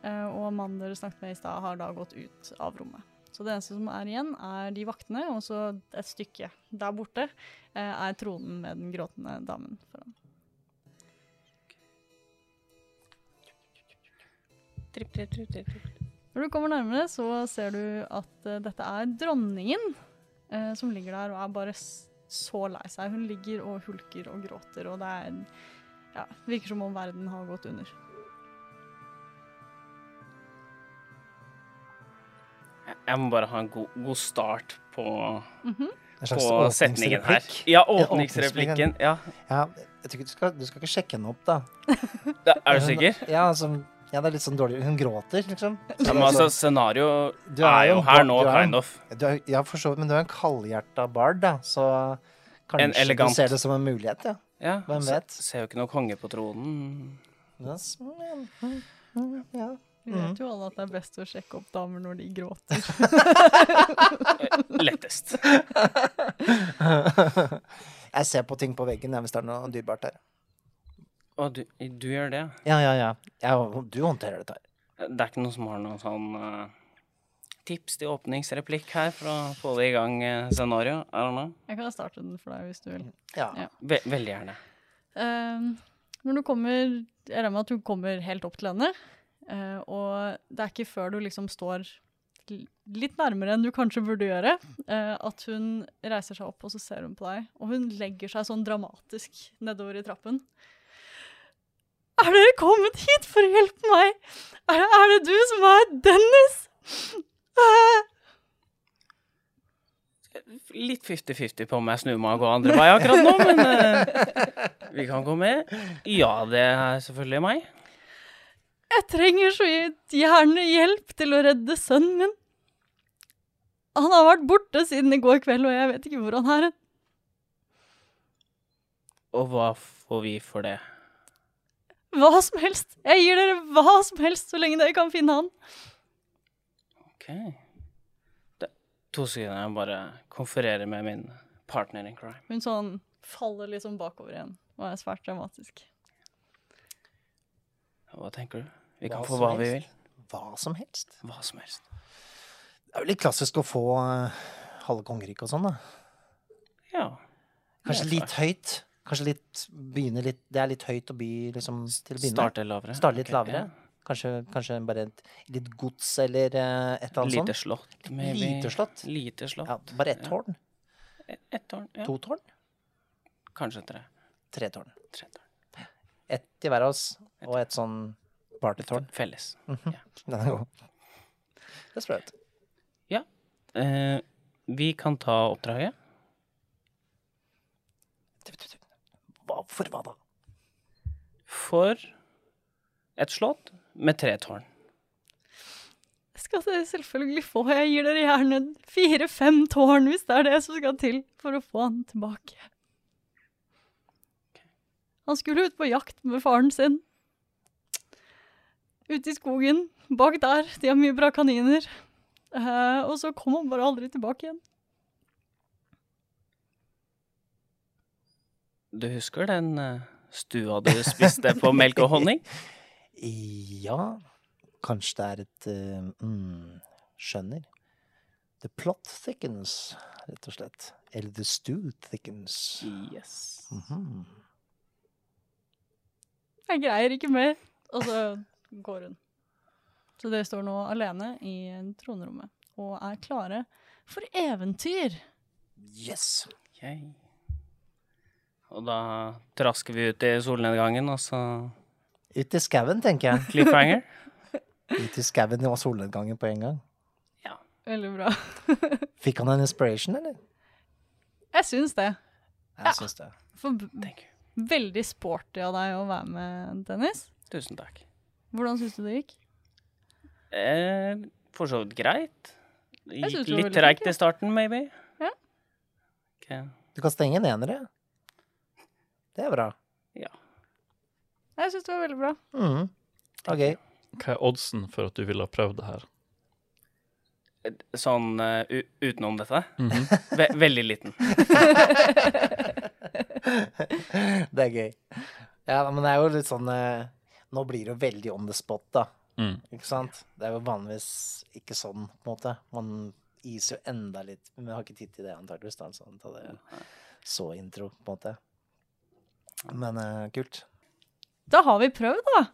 eh, og mannen dere snakket med i stad, har da gått ut av rommet. Så det eneste som er igjen, er de vaktene, og så et stykke der borte eh, er tronen med den gråtende damen foran. Tripp, tripp, tripp, tripp. Når du kommer nærmere, så ser du at eh, dette er dronningen eh, som ligger der og er bare så lei seg. Hun ligger og hulker og gråter, og det er ja, virker som om verden har gått under. Jeg- må bare ha en god, god start på, mm -hmm. på setningen her. Ja, åpningsreplikken. Ja. Ja, jeg tror ikke du skal, du skal ikke sjekke henne opp, da. Er du sikker? Ja, altså, ja, det er litt sånn dårlig. Hun gråter, liksom. Ja, men altså, scenario Du er er jo her nå, er kind of. Ja, for så vidt, men du er en kaldhjerta bard, da, så Kanskje elegant- du ser det som en mulighet, ja. Ja, Hvem vet? Ser jo ikke noe konge på tronen. Yes. mm, mm, mm, ja. Vi vet jo alle at det er best å sjekke opp damer når de gråter. Lettest. Jeg ser på ting på veggen hvis det er noe dyrebart der. Og du, du gjør det? Ja, ja, ja. ja du håndterer dette her. Det er ikke noen som har noen sånn uh, tips til åpningsreplikk her for å få det i gang uh, scenario? er det noe? Jeg kan starte den for deg hvis du vil. Ja. Ja. Ve veldig gjerne. Ehm, når du kommer Jeg regner med at du kommer helt opp til henne. Uh, og det er ikke før du liksom står litt nærmere enn du kanskje burde gjøre, uh, at hun reiser seg opp og så ser hun på deg. Og hun legger seg sånn dramatisk nedover i trappen. Er dere kommet hit for å hjelpe meg? Er, er det du som er Dennis? Eh, Litt 50-50 på om jeg snur meg og går andre vei akkurat nå, men uh, vi kan gå med. Ja, det er selvfølgelig meg. Jeg trenger så gjerne hjelp til å redde sønnen min. Han har vært borte siden i går kveld, og jeg vet ikke hvor han er. Og hva får vi for det? Hva som helst. Jeg gir dere hva som helst, så lenge dere kan finne han. OK. Det, to sekunder, jeg bare konfererer med min partner in crime. Hun sånn faller liksom bakover igjen og er svært dramatisk. Hva tenker du? Vi kan Hva få hva hva vi vil. Hva som helst. Hva som helst. Det er jo litt klassisk å få uh, halve kongeriket og sånn, da. Ja. Kanskje litt høyt. Kanskje litt begynne litt Det er litt høyt å by liksom til å begynne. Starte lavere. Starte litt okay, lavere. Kanskje, kanskje bare et litt gods eller uh, et eller annet Lite sånt. slott. Lite slott? Lite slott. Ja, bare ett Ja. tårn? Et, et tårn. Ja. To tårn? Kanskje tre. Tre tårn. Tre tårn. Ett i hver av oss, og et sånn partytårn. Felles. Den er god. Det er sprøtt. Eh, vi kan ta oppdraget. Hva, for hva da? For et slott med tre tårn. Jeg skal dere selvfølgelig få. Jeg gir dere gjerne fire-fem tårn, hvis det er det som skal til for å få han tilbake. Han skulle ut på jakt med faren sin. Ute i skogen, bak der. De har mye bra kaniner. Eh, og så kom han bare aldri tilbake igjen. Du husker den eh, stua du spiste på melk og honning? Ja, kanskje det er et uh, mm, Skjønner. The plot thickens, rett og slett. Eller the stew thickens. Yes. Mhm. Jeg greier ikke mer. Og så går hun. Så dere står nå alene i tronrommet og er klare for eventyr. Yes! Yay. Og da trasker vi ut i solnedgangen, og så Ut i skauen, tenker jeg. cliffhanger. Ut i skauen og solnedgangen på en gang. Ja. Veldig bra. Fikk han en inspiration, eller? Jeg syns det. Jeg Ja. syns det. For b- Thank you. veldig sporty av deg å være med, Dennis. Tusen takk. Hvordan syns du det gikk? Eh, for så vidt greit. Det gikk litt treigt i starten, maybe. Ja. Ok. Du kan stenge en enere. Det er bra. Jeg syns det var veldig bra. Mm. Ok. Hva er oddsen for at du ville ha prøvd det her? Sånn uh, utenom dette. Mhm. Ve veldig liten. det er gøy. Ja, men det er jo litt sånn uh, Nå blir det jo veldig on the spot, da. Mm. Ikke sant? Det er jo vanligvis ikke sånn, på en måte. Man iser jo enda litt Men vi har ikke tid til det, antakeligvis. sånn, så intro, på en måte. Men eh, kult. Da har vi prøvd, da.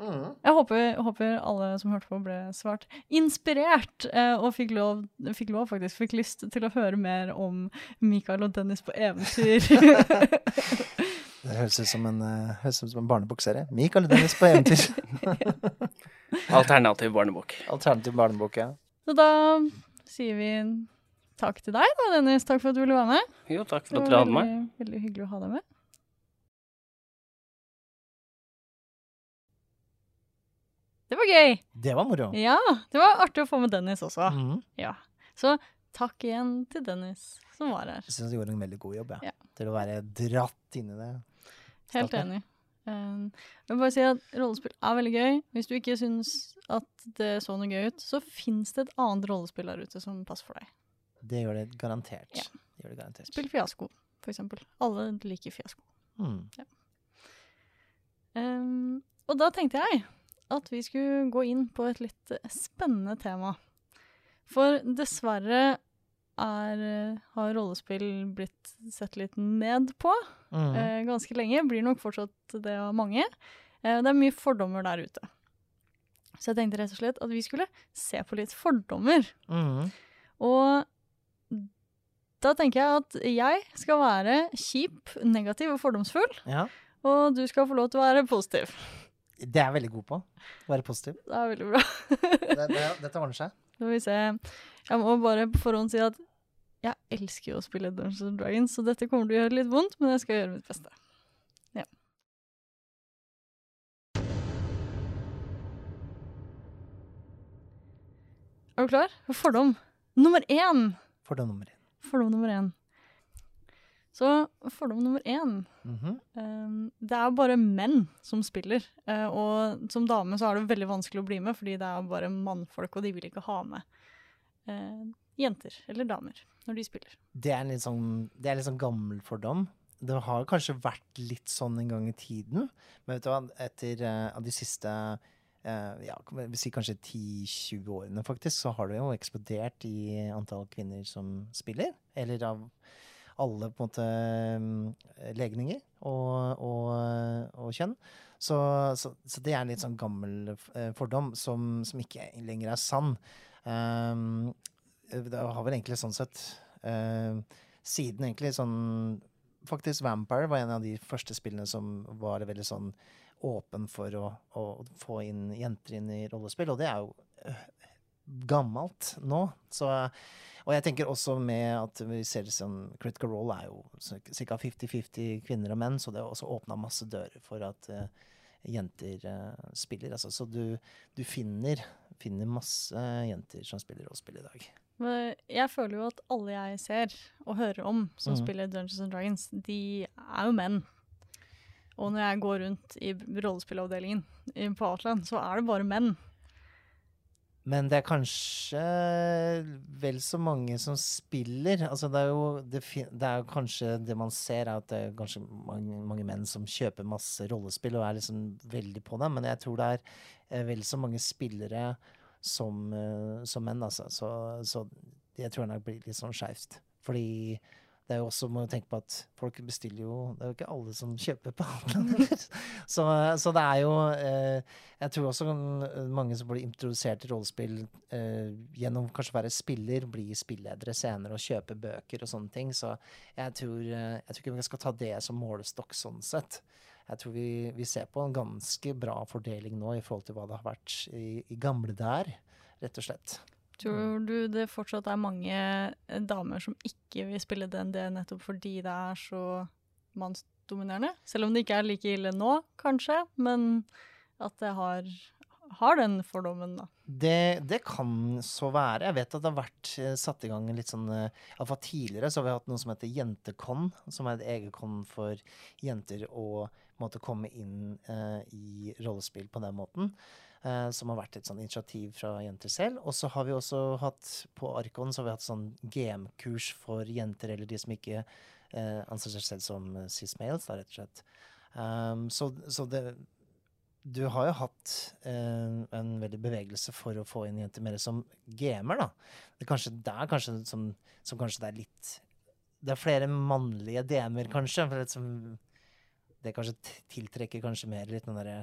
Mm. Jeg håper, håper alle som hørte på, ble svært inspirert eh, og fikk lov, fikk lov, faktisk, fikk lyst til å høre mer om Mikael og Dennis på eventyr. Det høres ut som en, uh, som en barnebokserie. Mikael og Dennis på eventyr. Alternativ barnebok. Alternativ barnebok, ja. Så da sier vi takk til deg, da, Dennis. Takk for at du ville være med. Jo, takk for at du dere hadde meg. veldig hyggelig å ha deg med. Det var gøy. Det var moro. Ja, det var artig å få med Dennis også. Mm. Ja. Så takk igjen til Dennis som var her. Jeg syns du gjorde en veldig god jobb, ja. Ja. Til å være dratt inn i det. Helt enig. Um, jeg vil bare si at rollespill er veldig gøy. Hvis du ikke syns at det så noe gøy ut, så fins det et annet rollespill der ute som passer for deg. Det gjør det garantert. Ja. Det gjør det garantert. Spill fiasko, for eksempel. Alle liker fiasko. Mm. Um, og da tenkte jeg at vi skulle gå inn på et litt eh, spennende tema. For dessverre er, eh, har rollespill blitt sett litt ned på Mm. eh, ganske lenge. Blir nok fortsatt det av mange. Eh, det er mye fordommer der ute. Så jeg tenkte rett og slett at vi skulle se på litt fordommer. Mm. Og da tenker jeg at jeg skal være kjip, negativ og fordomsfull, Ja. og du skal få lov til å være positiv. Det er jeg veldig god på. Være positiv. Det er veldig bra. Det, det, dette ordner seg. Skal vi se. Jeg må bare på forhånd si at jeg elsker jo å spille Dungeons and Dragons, så dette kommer til å gjøre litt vondt, men jeg skal gjøre mitt beste. Ja. Er du klar? Fordom nummer én. Fordom nummer én. Fordom nummer én. Så fordom nummer én Mhm. Um, det er bare menn som spiller, Uh, og som dame så er det veldig vanskelig å bli med, fordi det er bare mannfolk, og de vil ikke ha med uh, jenter eller damer når de spiller. Det er en litt sånn, det er litt sånn gammel fordom. Det har kanskje vært litt sånn en gang i tiden, men vet du hva, etter uh, de siste ja, si kanskje 10-20 årene faktisk, så har det jo eksplodert i antall kvinner som spiller. Eller av alle på en måte mm, legninger og, og, og kjønn. Så, så, så det er en litt sånn gammel eh, fordom som, som ikke lenger er sann. Um, det har vel egentlig sånn sett uh, Siden egentlig sånn Faktisk Vampire var en av de første spillene som var veldig sånn åpen for å, å få inn jenter inn i rollespill, og det er jo øh, gammelt nå. Så, og jeg tenker også med at vi ser det som Critical Role er jo ca. 50-50 kvinner og menn, så det har også åpna masse dører for at uh, jenter uh, spiller. Altså, så du, du finner, finner masse jenter som spiller rollespill i dag. Men jeg føler jo at alle jeg ser og hører om som mm. spiller Dungeons and Dragons, de er jo menn. Og når jeg går rundt i rollespillavdelingen på Outland, så er det bare menn. Men det er kanskje vel så mange som spiller. Altså det er jo det, det er kanskje det man ser, er at det er kanskje mange, mange menn som kjøper masse rollespill og er liksom veldig på det. Men jeg tror det er eh, vel så mange spillere som, eh, som menn, altså. Så, så jeg tror nok blir litt sånn skeivt. Fordi det er jo også, må jo tenke på at folk bestiller jo Det er jo ikke alle som kjøper på Outlander. så, så det er jo eh, Jeg tror også mange som blir introdusert til rollespill eh, gjennom kanskje å være spiller, blir spilledere senere og kjøper bøker og sånne ting. Så jeg tror, eh, jeg tror ikke vi skal ta det som målestokk sånn sett. Jeg tror vi, vi ser på en ganske bra fordeling nå i forhold til hva det har vært i, i gamle der, rett og slett. Tror du det fortsatt er mange eh, damer som ikke vil spille DND nettopp fordi det er så mannsdominerende? Selv om det ikke er like ille nå, kanskje, men at det har, har den fordommen, da. Det, det kan så være. Jeg vet at det har vært eh, satt i gang litt sånn eh, Iallfall tidligere så har vi hatt noe som heter Jentekon, som er et eget kon for jenter å måtte komme inn eh, i rollespill på den måten. Eh, som har vært et sånn initiativ fra jenter selv. Og så har vi også hatt på Arkon så har vi hatt sånn GM-kurs for jenter, eller de som ikke eh, anser seg selv som cis-males, da, rett og slett. Um, så, så det du har jo hatt eh, en veldig bevegelse for å få inn jenter mer som gamer, da. Det er kanskje der kanskje som, som kanskje det er litt Det er flere mannlige DM-er, kanskje. For det, som, det kanskje tiltrekker kanskje mer litt den derre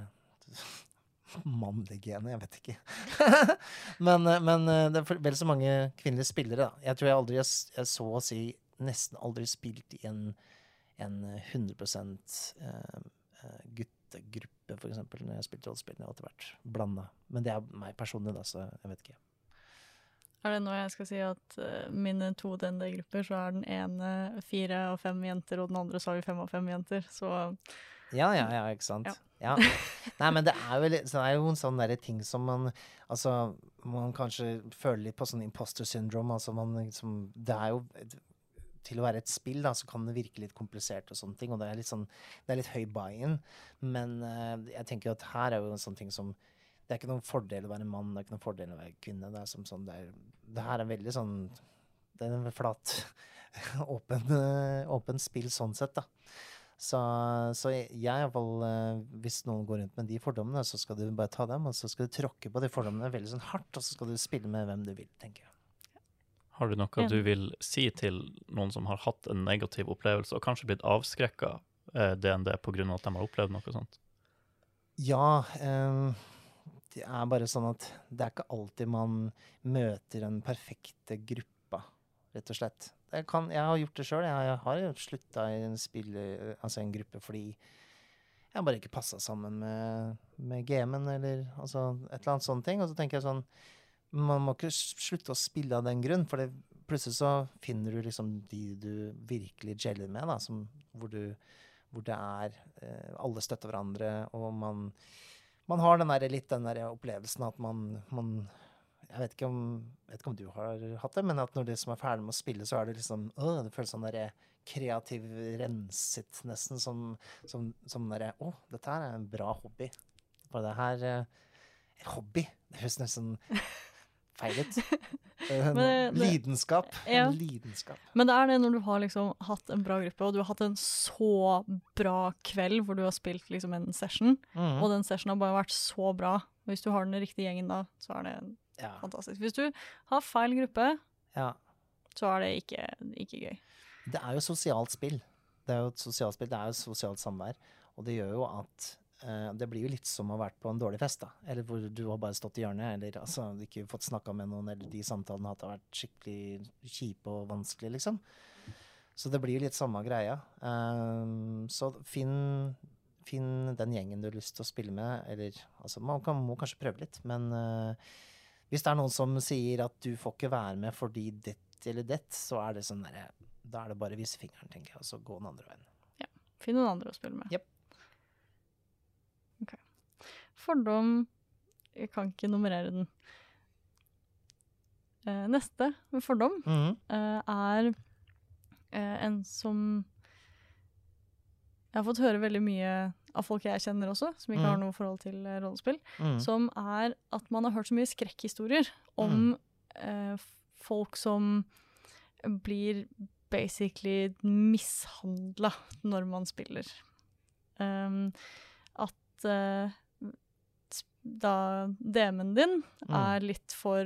Mannlige genet, jeg vet ikke. men, eh, men eh, det er vel så mange kvinnelige spillere, da. Jeg tror jeg aldri har jeg så å si nesten aldri spilt i en, en 100 eh, guttegruppe, for eksempel, når jeg har spilt rollespill. Jeg har alltid vært blanda. Men det er meg personlig, da, så jeg vet ikke. Er det nå jeg skal si at mine to DND-grupper, så er den ene fire og fem jenter, og den andre så har vi fem og fem jenter, så Ja, ja, ja, ikke sant. Ja. Ja. Nei, men det er litt, det er jo en sånn ting som man Altså, man kanskje føler litt på sånn imposter syndrome. Altså man liksom Det er jo Til å være et spill, da, så kan det virke litt komplisert og sånne ting. Og det er litt sånn Det er litt høy buy-in. Men uh, jeg tenker at her er jo en sånn ting som Det er ikke noen fordel å være mann, det er ikke noen fordel å være kvinne. Det er som sånn Det, er, det her er veldig sånn Det er en flat åpen, eh, åpen spill sånn sett, da. Så, så jeg, jeg i hvert fall, eh, hvis noen går rundt med de fordommene, så skal du bare ta dem, og så skal du tråkke på de fordommene veldig sånn hardt, og så skal du spille med hvem du vil, tenker jeg. Har du noe du vil si til noen som har hatt en negativ opplevelse, og kanskje blitt avskrekka eh, DND pga. at de har opplevd noe sånt? Ja, eh, det er bare sånn at det er ikke alltid man møter den perfekte gruppa, rett og slett. Det kan, jeg har gjort det sjøl. Jeg, jeg har jo slutta i en, spill, altså en gruppe fordi jeg bare ikke passa sammen med, med gamen eller altså et eller annet sånne ting. Og så tenker jeg sånn Man må ikke slutte å spille av den grunn, for det, plutselig så finner du liksom de du virkelig jeller med, da, som, hvor, du, hvor det er eh, Alle støtter hverandre, og man man har den der, litt den der opplevelsen at man, man jeg vet, ikke om, vet ikke om du har hatt det, men at når du som er ferdig med å spille, så er det liksom øh, Det føles sånn derre kreativ renset, nesten. Som, som, som derre Å, dette her er en bra hobby. Bare det her eh, Hobby? Det høres nesten feil ut. Det- lidenskap. Ja. En lidenskap. Men det er det når du har liksom hatt en bra gruppe, og du har hatt en så bra kveld hvor du har spilt liksom en session, mm. og den sessionen har bare vært så bra. Hvis du har den riktige gjengen da, så er det Ja. fantastisk. Hvis du har feil gruppe, ja. så er det ikke, ikke gøy. Det er jo sosialt spill. Det er jo et sosialt spill, det er jo sosialt samvær. Og det gjør jo at uh, det blir jo litt som å ha vært på en dårlig fest, da. Eller hvor du har bare stått i hjørnet, eller altså ikke fått snakka med noen, eller de samtalene har vært skikkelig kjipe og vanskelige, liksom. Så det blir jo litt samme greia. Uh, så finn, finn den gjengen du har lyst til å spille med, eller altså man kan, må kanskje prøve litt, men eh, hvis det er noen som sier at du får ikke være med fordi ditt eller dett, så er det sånn derre Da er det bare å vise fingeren, tenker jeg, og så gå den andre veien. Ja. Finn noen andre å spille med. Yep. Ok. Fordom Jeg kan ikke nummerere den. Eh, neste fordom Mhm. eh, er eh, en som Jeg har fått høre veldig mye av folk jeg kjenner også, som ikke Mm. har noe forhold til eh, rollespill, mm. som er at man har hørt så mye skrekkhistorier om eh, f- folk som blir basically mishandla når man spiller. Um, at uh, da DM-en din Mm. er litt for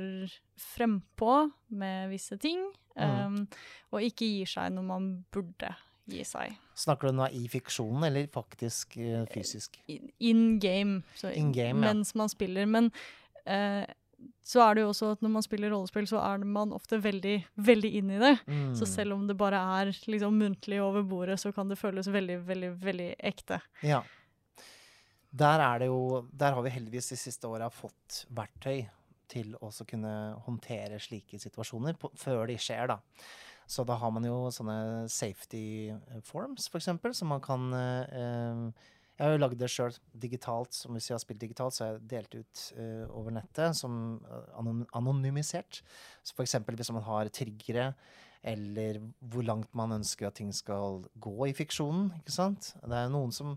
frempå med visse ting, Mm. um, og ikke gir seg når man burde gi seg. Snakker du nå i fiksjonen, eller faktisk eh, fysisk? In- game, så In game, ja. mens man spiller. Men eh, så er det jo også at når man spiller rollespill, så er man ofte veldig, veldig inn i det. Mm. Så selv om det bare er liksom muntlig over bordet, så kan det føles veldig, veldig, veldig ekte. Ja. Der er det jo Der har vi heldigvis de siste åra fått verktøy til å kunne håndtere slike situasjoner på, før de skjer, da. Så da har man jo sånne safety forms, forms, for eksempel, som man kan eh, eh, Jeg har jo lagd det sjøl digitalt, som hvis jeg har spilt digitalt, så har jeg delt ut eh, over nettet som eh, anon anonymisert. Så eksempel hvis man har triggere, eller hvor langt man ønsker at ting skal gå i fiksjonen, ikke sant. Det er noen som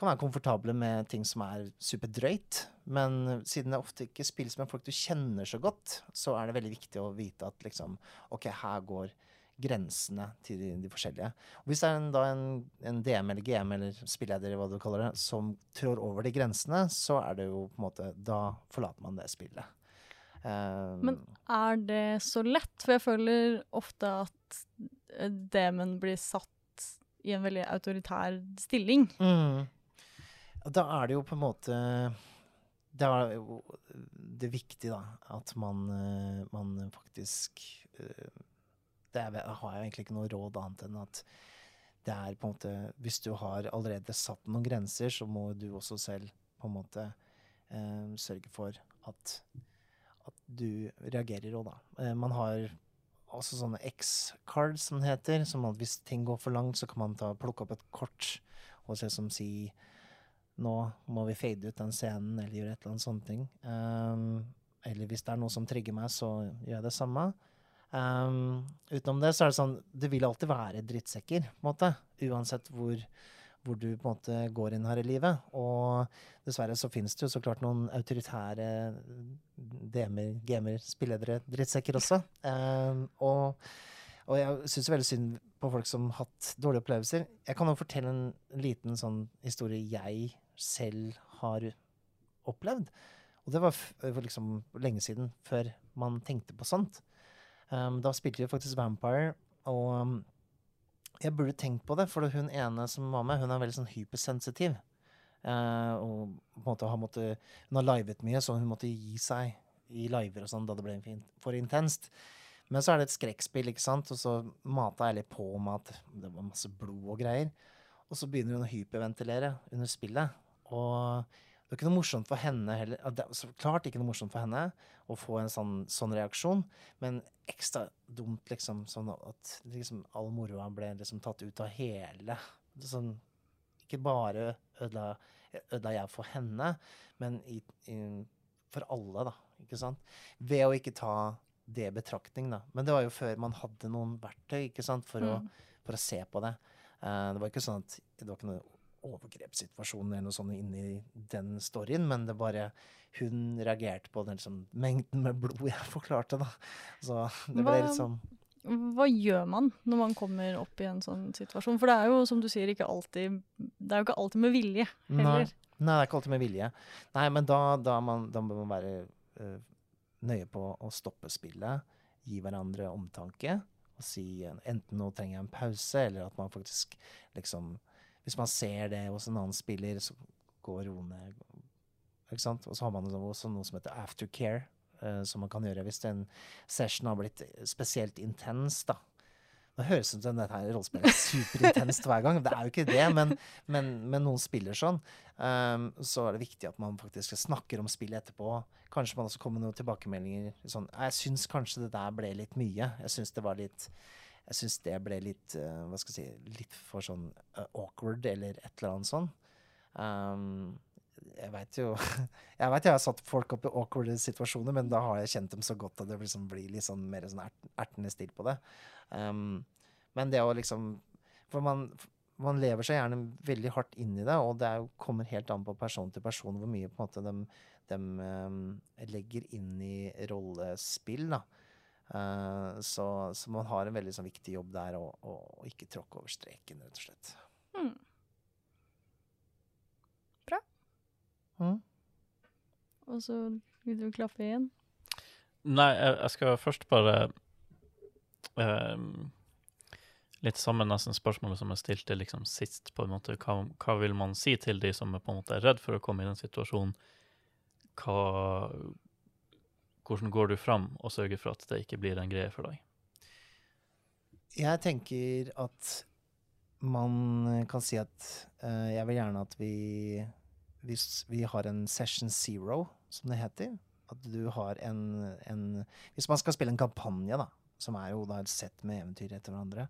kan være komfortable med ting som er superdrøyt, men siden det ofte ikke spilles med folk du kjenner så godt, så er det veldig viktig å vite at liksom, ok, her går grensene til de, de forskjellige. Og hvis det er en, da en, en DM eller GM eller spilleder, hva du kaller det, som trår over de grensene, så er det jo på en måte Da forlater man det spillet. Um, Men er det så lett? For jeg føler ofte at DM-en blir satt i en veldig autoritær stilling. Mm. Da er det jo på en måte Det er jo det viktige, da, at man, eh, man faktisk eh, Det er, har jeg egentlig ikke noe råd annet enn at det er på en måte Hvis du har allerede satt noen grenser, så må du også selv på en måte eh, sørge for at, at du reagerer òg, da. Eh, man har også sånne X-cards, som det heter. Som at hvis ting går for langt, så kan man ta, plukke opp et kort og se som si nå må vi fade ut den scenen, eller gjøre et eller annet sånne ting. Um, eller hvis det er noe som trigger meg, så gjør jeg det samme. Um, utenom det så er det sånn Det vil alltid være drittsekker, på en måte. Uansett hvor, hvor du på en måte går inn her i livet. Og dessverre så finnes det jo så klart noen autoritære DM-er, gamer, spilledere, drittsekker også. Um, og, og jeg syns veldig synd på folk som har hatt dårlige opplevelser. Jeg kan jo fortelle en liten sånn historie jeg selv har opplevd. Og det var, liksom lenge siden, før man tenkte på sånt. Um, da spilte vi faktisk Vampire, og um, jeg burde tenkt på det, for hun ene som var med, hun er veldig sånn hypersensitiv. Uh, og på en måte har måttet, hun har livet mye, så hun måtte gi seg i liver og sånn da det ble for intenst. Men så er det et skrekkspill, ikke sant, og så mata jeg litt på med at det var masse blod og greier. Og så begynner hun å hyperventilere under spillet. Og det er ikke noe morsomt for henne heller. Det er så klart ikke noe morsomt for henne å få en sånn, sånn reaksjon, men ekstra dumt, liksom, sånn at liksom all moroa ble liksom tatt ut av hele sånn, Ikke bare ødela, ødela jeg for henne, men i, i, for alle, da. Ikke sant? Ved å ikke ta det i betraktning, da. Men det var jo før man hadde noen verktøy, ikke sant, for, å, Mm. for å se på det. Uh, det var ikke sånn at det var ikke noe overgrepssituasjon eller noe sånt inni den storyen, men det bare hun reagerte på den liksom, mengden med blod jeg forklarte, da. Så det ble liksom Hva gjør man når man kommer opp i en sånn situasjon? For det er jo, som du sier, ikke alltid Det er jo ikke alltid med vilje Nei, heller. nei, det er ikke alltid med vilje. Nei, men da, da, man, da må man være uh, nøye på å stoppe spillet, gi hverandre omtanke, og si uh, enten nå trenger jeg en pause, eller at man faktisk liksom Hvis man ser det hos en annen spiller, så går Rone. Ikke sant? Og så har man også noe som heter aftercare, uh, som man kan gjøre hvis en session har blitt spesielt intens, da. Det høres ut som dette rollespillet er superintenst hver gang. Det er jo ikke det, men, men, men noen spiller sånn. Um, så er det viktig at man faktisk snakker om spillet etterpå. Kanskje man også kommer med noen tilbakemeldinger. Sånn, jeg syns kanskje det der ble litt mye. Jeg syns det var litt jeg syns det ble litt uh, hva skal jeg si, litt for sånn uh, awkward, eller et eller annet sånn. Um, jeg veit jo Jeg vet jeg har satt folk opp i awkward situasjoner, men da har jeg kjent dem så godt at det liksom blir litt sånn mer sånn ert, ertende stil på det. Um, men det å liksom For man, man lever seg gjerne veldig hardt inn i det, og det er kommer helt an på person til person hvor mye på en måte de, de um, legger inn i rollespill. da. Uh, så, så man har en veldig sånn, viktig jobb der å å- å ikke tråkke over streken, rett og slett. Mm. Bra. Mm. Og så vil du klappe igjen. Nei, jeg, jeg skal først bare um, Litt sammen nesten spørsmålet som jeg stilte liksom sist, på en måte. Hva, hva vil man si til de som er på en måte er redd for å komme i den situasjonen? Hva, hvordan går du fram og sørger for at det ikke blir en greie for deg? Jeg tenker at man kan si at uh, jeg vil gjerne at vi Hvis vi har en session zero, som det heter At du har en, en Hvis man skal spille en kampanje, da, som er jo da et sett med eventyr etter hverandre,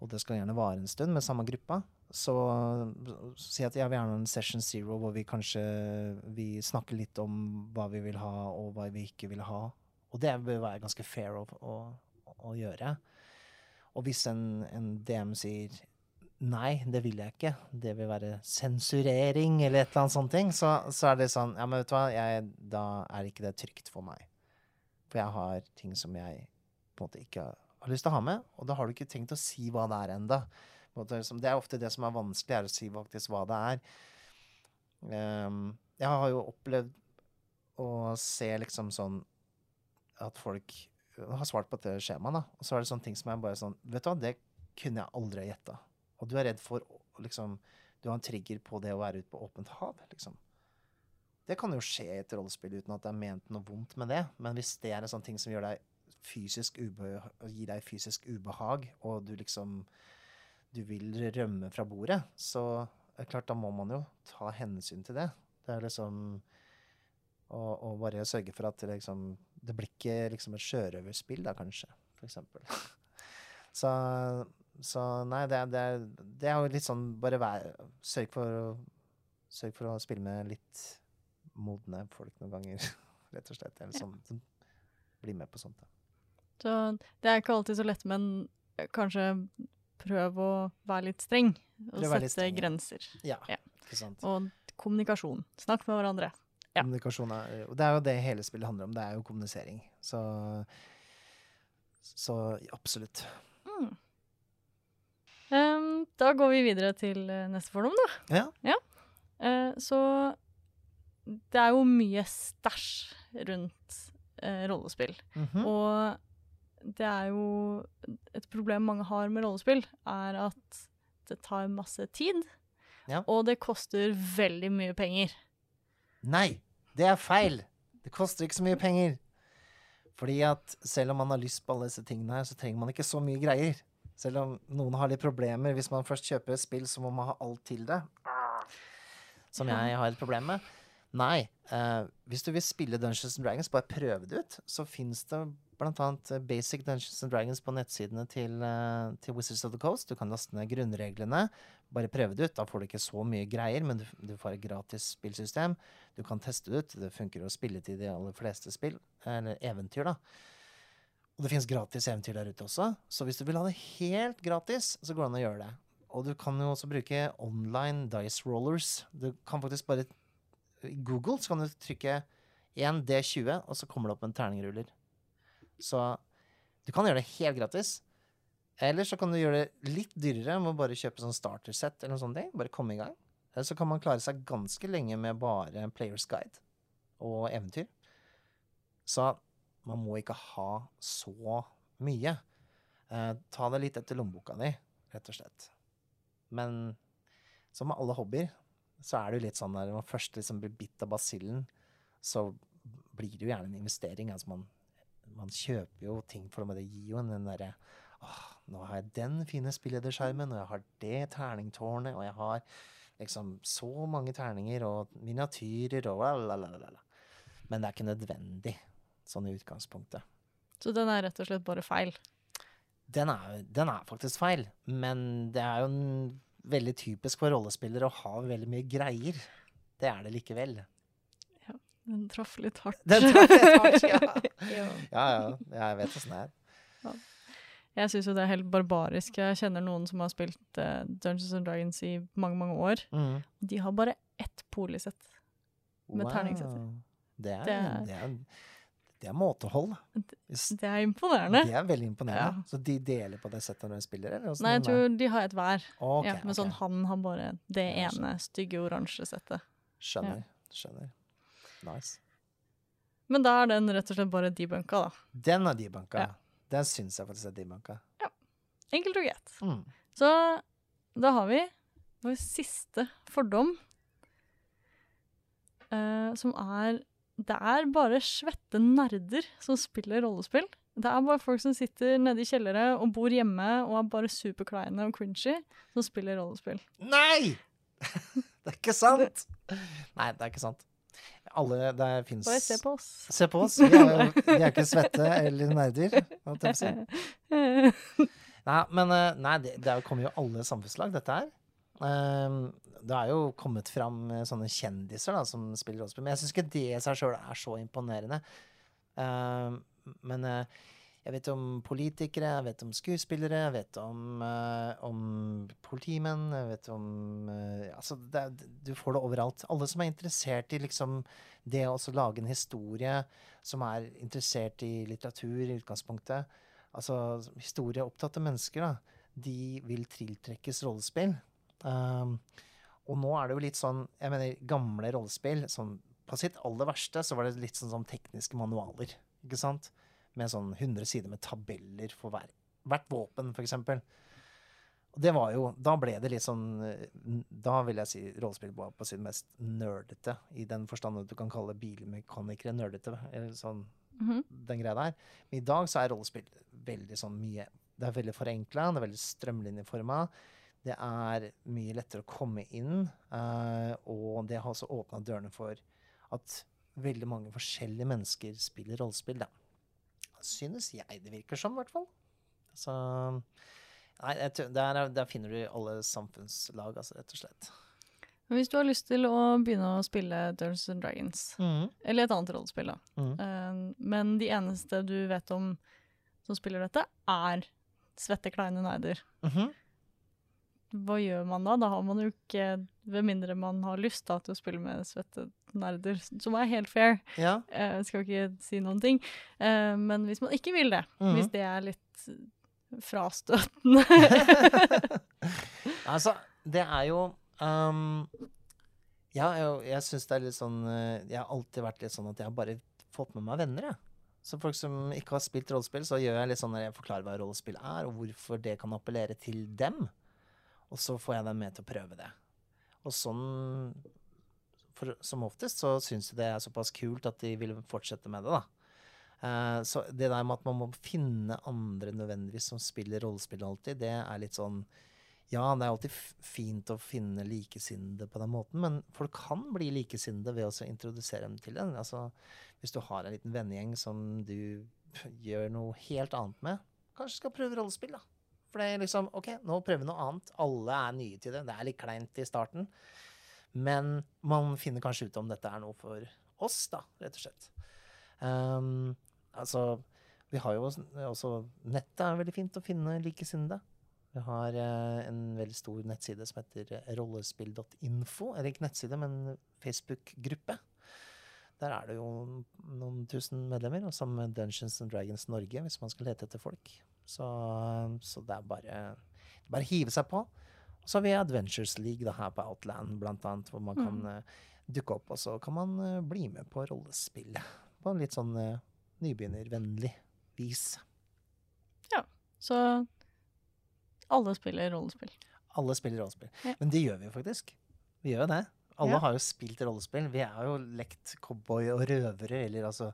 og det skal gjerne vare en stund med samme gruppa, så si at jeg vil gjerne ha en session zero hvor vi kanskje vi snakker litt om hva vi vil ha, og hva vi ikke vil ha. Og det bør være ganske fair å, å, å gjøre. Og hvis en, en DM sier nei, det vil jeg ikke, det vil være sensurering eller et eller annet sånt, så, så er det sånn Ja, men vet du hva, jeg, da er ikke det trygt for meg. For jeg har ting som jeg på en måte ikke har lyst til å ha med, og da har du ikke tenkt å si hva det er enda. Det er ofte det som er vanskelig, er å si faktisk hva det er. Ehm, jeg har jo opplevd å se liksom sånn at folk har svart på dette skjemaet, da. Og så er det sånne ting som er bare sånn Vet du hva, det kunne jeg aldri ha gjetta. Og du er redd for liksom Du har en trigger på det å være ute på åpent hav, liksom. Det kan jo skje i et rollespill uten at det er ment noe vondt med det. Men hvis det er en sånn ting som deg gir deg fysisk ubehag, og du liksom Du vil rømme fra bordet, så er det klart, da må man jo ta hensyn til det. Det er liksom og, og bare sørge for at det liksom Det blir ikke liksom et sjørøverspill, da, kanskje, for eksempel. så, så nei, det, det, det er jo litt sånn Bare vær, sørg for å sørg for å spille med litt modne folk noen ganger, rett og slett. Eller sånn, som blir med på sånt. Da. Så det er ikke alltid så lett, men kanskje prøv å være litt streng. Og Prøv sette streng, grenser. Ja, Ja. ikke sant. Og kommunikasjon. Snakk med hverandre. Ja. Kommunikasjon er, og det er jo det hele spillet handler om. Det er jo kommunisering. Så, så absolutt. Mm. Um, da går vi videre til eh, neste fordom, da. Ja. Eh, så det er jo mye stæsj rundt uh, rollespill. Mhm. Og det er jo et problem mange har med rollespill, er at det tar masse tid, Ja. og det koster veldig mye penger. Nei, det er feil. Det koster ikke så mye penger. Fordi at selv om man har lyst på alle disse tingene her, så trenger man ikke så mye greier. Selv om noen har litt problemer. Hvis man først kjøper et spill, så må man ha alt til det. Som jeg har et problem med. Nei. eh, hvis du vil spille Dungeons and Dragons, bare prøve det ut, så fins det blant annet eh, Basic Dungeons and Dragons på nettsidene til, eh, til Wizards of the Coast. Du kan laste ned grunnreglene. Bare prøve det ut. Da får du ikke så mye greier, men du, du får et gratis spillsystem. Du kan teste det ut. Det funker å spille til de aller fleste spill, eller eventyr, da. Og det fins gratis eventyr der ute også. Så hvis du vil ha det helt gratis, så går det an å gjøre det. Og du kan jo også bruke online dice rollers. Du kan faktisk bare I Google så kan du trykke 1D20, og så kommer det opp en terningruller. Så du kan gjøre det helt gratis. Eller så kan du gjøre det litt dyrere med å bare kjøpe sånn starter-sett eller noe sånt. Bare komme i gang. Eller så kan man klare seg ganske lenge med bare Players Guide og eventyr. Så man må ikke ha så mye. Eh, ta det litt etter lommeboka di, rett og slett. Men som med alle hobbyer, så er det jo litt sånn der når man først liksom blir bitt av basillen, så blir det jo gjerne en investering. Altså man, man kjøper jo ting for det, det gir jo en den derre Åh, nå har jeg den fine spillederskjermen, og jeg har det terningtårnet, og jeg har liksom så mange terninger og miniatyrer og lalalala. Men det er ikke nødvendig, sånn i utgangspunktet. Så den er rett og slett bare feil. Den er, den er faktisk feil, men det er jo en, veldig typisk for rollespillere å ha veldig mye greier. Det er det likevel. Den traff litt hardt. Den traff litt hardt, ja. ja. Ja, ja, jeg vet åssen det er. Jeg syns jo det er helt barbarisk. Jeg kjenner noen som har spilt uh, Dungeons and Dragons i mange, mange år. Mm. De har bare ett polisett. Med terningsetter. Det er, Det er- det er, det er måtehold. Hvis- Det er imponerende. Det er veldig imponerende. Ja. Så de deler på det settet når de spiller? Eller Nei, jeg tror de har et hver. Okay, ja, men sånn han har bare det ene stygge oransje settet. Skjønner. Skjønner. Nice. Men da er den rett og slett bare debunka, da. Den er debunka. Ja. Den syns jeg faktisk er debunka. Enkelt og greit. Mm. Så da har vi vår siste fordom, uh, som er Det er bare svette nerder som spiller rollespill. Det er bare folk som sitter nede i kjellere og bor hjemme og er bare superkleine og cringy, som spiller rollespill. Nei! det er ikke sant! Nei, det er ikke sant. Alle Der fins Bare se på oss. Se på oss. Vi er, vi er ikke svette eller nerder. holdt jeg på å si. Nei, men eh, nei, det, det er kommer jo alle samfunnslag, dette her. Ehm, det er jo kommet fram eh, sånne kjendiser da, som spiller rollespill. Men jeg syns ikke det i seg sjøl er så imponerende. Ehm, men eh, jeg vet om politikere, jeg vet om skuespillere, jeg vet om, uh, om politimenn, jeg vet om uh, Altså, det, du får det overalt. Alle som er interessert i liksom det å lage en historie, som er interessert i litteratur i utgangspunktet. Altså historieopptatte mennesker, da. De vil tiltrekkes rollespill. Um, og nå er det jo litt sånn Jeg mener, gamle rollespill sånn, På sitt aller verste så var det litt sånn som tekniske manualer. Ikke sant? Med sånn 100 sider med tabeller for hver, hvert våpen, eksempel. Og det var jo Da ble det litt sånn eh, Da vil jeg si rollespill var på sitt mest nerdete, i den forstand at du kan kalle bilmekanikere nerdete. Eller sånn Mhm. den greia der. Men i dag så er rollespill veldig sånn mye Det er veldig forenkla, det er veldig strømlinjeforma. Det er mye lettere å komme inn, uh, og det har også åpna dørene for at veldig mange forskjellige mennesker spiller rollespill, da. Synes jeg det virker som, i hvert fall. Så Nei, der, er- der finner du alle samfunnslag, altså, rett og slett. Hvis du har lyst til å begynne å spille Dungeons and Dragons, mm. eller et annet rollespill, da, mm. eh, men de eneste du vet om som spiller dette, er svette, kleine nerder. Mhm. Hva gjør man da? Da har man jo ikke, Med mindre man har lyst da, til å spille med svette nerder, som er helt fair. Ja. Jeg skal ikke si noen ting. Eh, men hvis man ikke vil det, Mhm. hvis det er litt frastøtende Altså, det er jo um, Ja, jeg, jeg syns det er litt sånn eh, Jeg har alltid vært litt sånn at jeg har bare fått med meg venner, jeg. Så folk som ikke har spilt rollespill, så gjør jeg litt sånn når jeg forklarer hva rollespill er, og hvorfor det kan appellere til dem. Og så får jeg dem med til å prøve det. Og sånn for, Som oftest så syns de det er såpass kult at de vil fortsette med det, da. Eh, så det der med at man må finne andre nødvendigvis som spiller rollespill alltid, det er litt sånn Ja, det er alltid fint å finne likesinnede på den måten, men folk kan bli likesinnede ved å introdusere dem til det. Altså, hvis du har en liten vennegjeng som du gjør noe helt annet med, kanskje skal prøve rollespill, da. For det er liksom OK, nå prøver vi noe annet. Alle er nye til det. Det er litt kleint i starten. Men man finner kanskje ut om dette er noe for oss, da, rett og slett. Um, altså, vi har jo også, Nettet er veldig fint å finne likesinnede. Vi har uh, en veldig stor nettside som heter rollespill.info. Eller ikke nettside, men Facebook-gruppe. Der er det jo noen tusen medlemmer, og sammen med Dungeons and Dragons Norge, hvis man skal lete etter folk. Så, så det er bare bare hive seg på. Og så har vi Adventures League da, her på Outland, blant annet, hvor man kan eh, dukke opp, og så kan man eh, bli med på rollespill. På en litt sånn eh, nybegynnervennlig vis. Ja. Så alle spiller rollespill. Alle spiller rollespill. Ja. Men det gjør vi jo faktisk. Vi gjør jo det. Alle Ja. har jo spilt rollespill. Vi har jo lekt cowboy og røvere, eller altså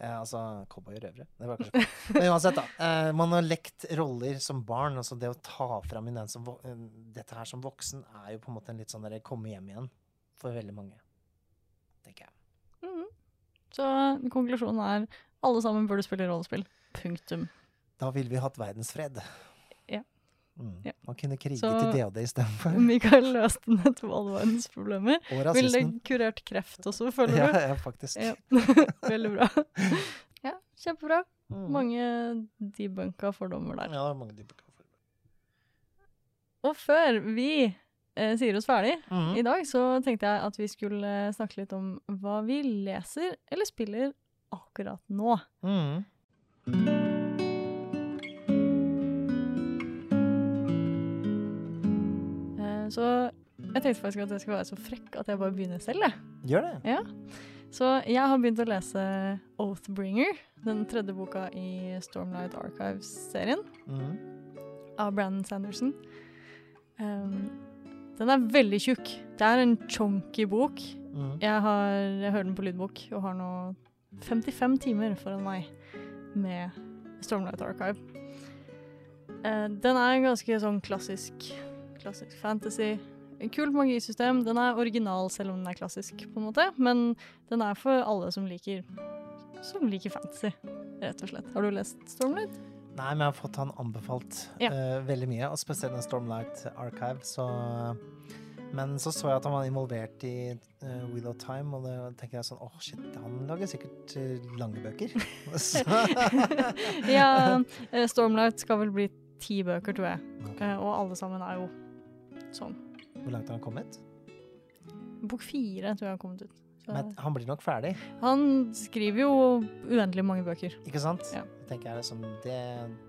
eh, Altså cowboy og røvere, det var kanskje Men uansett, da. Eh, man har lekt roller som barn. Altså det å ta fram i den som, dette her som voksen er jo på en måte en litt sånn der komme hjem igjen for veldig mange. Tenker jeg. Mhm. Så konklusjonen er alle sammen burde spille rollespill. Punktum. Da ville vi hatt verdensfred. Mm. Ja. Man kunne kriget Så- i DOD istedenfor. Mikael løste nettopp alle verdens problemer. Og Ville kurert kreft også, føler Ja, du? ja, faktisk. Ja. Veldig bra. Ja, kjempebra. Mm. Mange debunka fordommer der. Ja, mange debunka fordommer. Og før vi eh, sier oss ferdig mm. i dag, så tenkte jeg at vi skulle eh, snakke litt om hva vi leser eller spiller akkurat nå. Mm. Så jeg tenkte faktisk at jeg skulle være så frekk at jeg bare begynner selv, jeg. Gjør det. Så jeg har begynt å lese Oathbringer, den tredje boka i Stormlight Archives-serien Mm. av Brandon Sanderson. Um, den er veldig tjukk. Det er en chonky bok. Mm. Jeg, har, jeg hører den på lydbok og har nå 55 timer foran meg med Stormlight Archive. Uh, den er ganske sånn klassisk, klassisk fantasy. Kult magisystem. Den er original selv om den er klassisk, på en måte. Men den er for alle som liker, som liker fantasy, rett og slett. Har du lest Stormlight? Nei, men jeg har fått han anbefalt Ja. uh, veldig mye, og spesielt den Stormlight Archive, så Men så så jeg at han var involvert i uh, Wheel of Time, og da tenker jeg sånn åh, shit, han lager sikkert uh, lange bøker. ja, Stormlight skal vel bli ti bøker, tror jeg. okay. Og alle sammen er jo sånn. Hvor langt har han kommet? Bok fire tror jeg har kommet ut. Så. Men han blir nok ferdig, Han skriver jo uendelig mange bøker. ikke sant? Ja. Det tenker jeg liksom, det,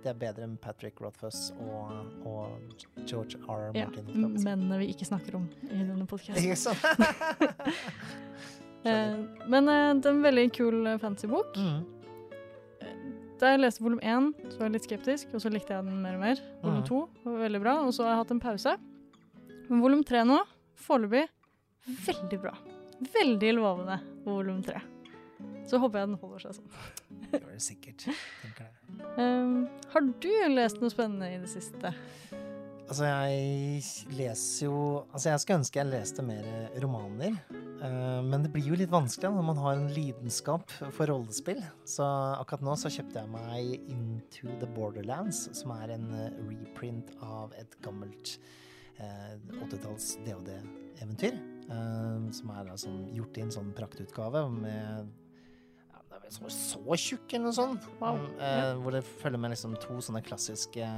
det er bedre enn Patrick Rothfuss og, og George R. R. Ja, Martin. Mennene vi ikke snakker om i denne podkasten. Eh, men eh, det er en veldig kul eh, fantasybok. mm. Da jeg leste volum én, så var jeg litt skeptisk, og så likte jeg den mer og mer. Volum mm. to var veldig bra, og så har jeg hatt en pause. Men volum tre nå, foreløpig, veldig bra. Veldig lovende volum tre. Så håper jeg den holder seg sånn. Det var det sikkert. tenker jeg. Um, har du lest noe spennende i det siste? Altså, jeg leser jo Altså, jeg skulle ønske jeg leste mer romaner. Uh, men det blir jo litt vanskelig når man har en lidenskap for rollespill. Så akkurat nå så kjøpte jeg meg Into the Borderlands, som er en eh, reprint av et gammelt eh, 80-talls DOD-eventyr. eh, som er sånn, gjort i en sånn praktutgave med ja, det er vel så, så tjukk eller noe sånt. Wow. Eh, Hvor det følger med liksom to sånne klassiske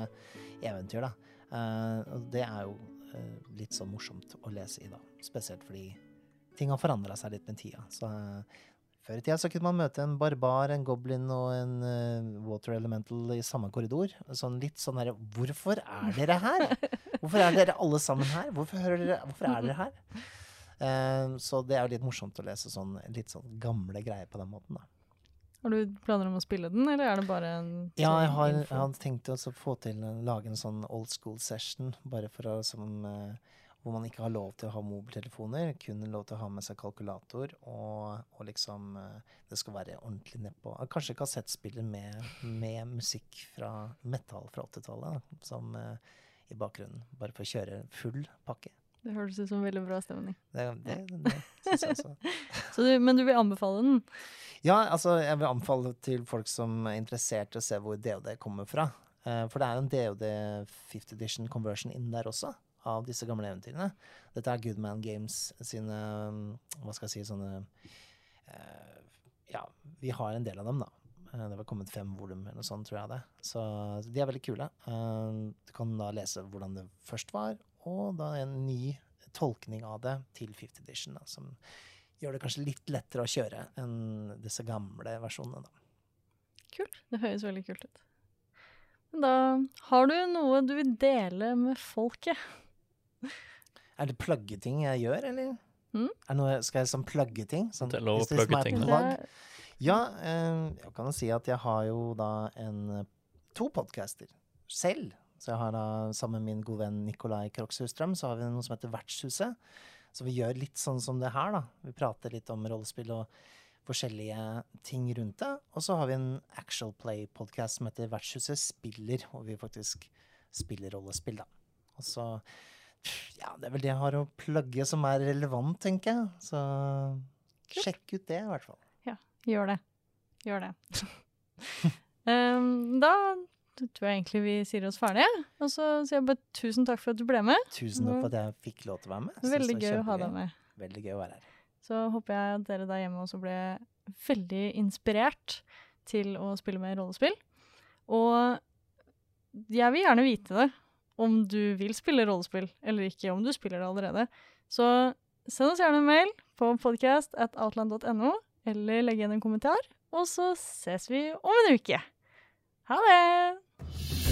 eventyr. da. Eh, og det er jo eh, litt så morsomt å lese i, da. Spesielt fordi ting har forandra seg litt med tida. Så eh, før i tida så kunne man møte en barbar, en goblin og en uh, water elemental i samme korridor. Sånn litt sånn herre Hvorfor er dere her? Hvorfor er dere alle sammen her? Hvorfor, hører dere, hvorfor er dere her? Uh, så det er jo litt morsomt å lese sånn litt sånn gamle greier på den måten, da. Har du planer om å spille den, eller er det bare en Ja, sånn jeg har, jeg har tenkt å få til å lage en sånn old school session, bare for å som eh, Hvor man ikke har lov til å ha mobiltelefoner, kun lov til å ha med seg kalkulator, og, og liksom eh, Det skal være ordentlig nedpå. Kanskje kassettspiller med, med musikk fra metal fra 80-tallet, da, som eh, i bakgrunnen. Bare for å kjøre full pakke. Det høres ut som veldig bra stemning. Det, det, det syns jeg også. Så du, men du vil anbefale den? Ja, altså jeg vil anbefale til folk som er interessert i å se hvor DOD kommer fra. Eh, for det er jo en DOD 5th edition conversion inn der også, av disse gamle eventyrene. Dette er Goodman Games sine Hva skal jeg si sånne eh, Ja, vi har en del av dem, da. Eh, Det var kommet fem volum eller noe sånt, tror jeg det. Så de er veldig kule. Eh, Du kan da lese hvordan det først var, og da en ny tolkning av det til 5th edition, da, som gjør det kanskje litt lettere å kjøre enn disse gamle versjonene. Da. Kult. Det høres veldig kult ut. Da har du noe du vil dele med folket? Er det plaggeting jeg gjør, eller? Mm. Er det noe, skal jeg sånn plaggeting? Sånn, Det er lov å my ting, Plagg. Ja, eh, jeg kan jo si at jeg har jo da en, to podcaster selv. Så jeg har da sammen med min gode venn Nikolai Krokshusstrøm, så har vi noe som heter Vertshuset. Så vi gjør litt sånn som det her, da. Vi prater litt om rollespill og forskjellige ting rundt det. Og så har vi en actual play-podkast som heter Vertshuset spiller, hvor vi faktisk spiller rollespill, da. Og så Ja, det er vel det jeg har å plugge som er relevant, tenker jeg. Så sjekk ut det, i hvert fall. Ja, Gjør det. Gjør det. um, da tror jeg egentlig vi sier oss ferdige. Og så sier jeg bare tusen takk for at du ble med. Tusen takk for at jeg fikk lov til å være med. Veldig gøy å ha deg med. Veldig gøy å være her. Så håper jeg at dere der hjemme også ble veldig inspirert til å spille med rollespill. Og jeg vil gjerne vite det, om du vil spille rollespill eller ikke, om du spiller det allerede. Så send oss gjerne en mail på podcast at outland.no, eller legg igjen en kommentar, og så ses vi om en uke. Ha det!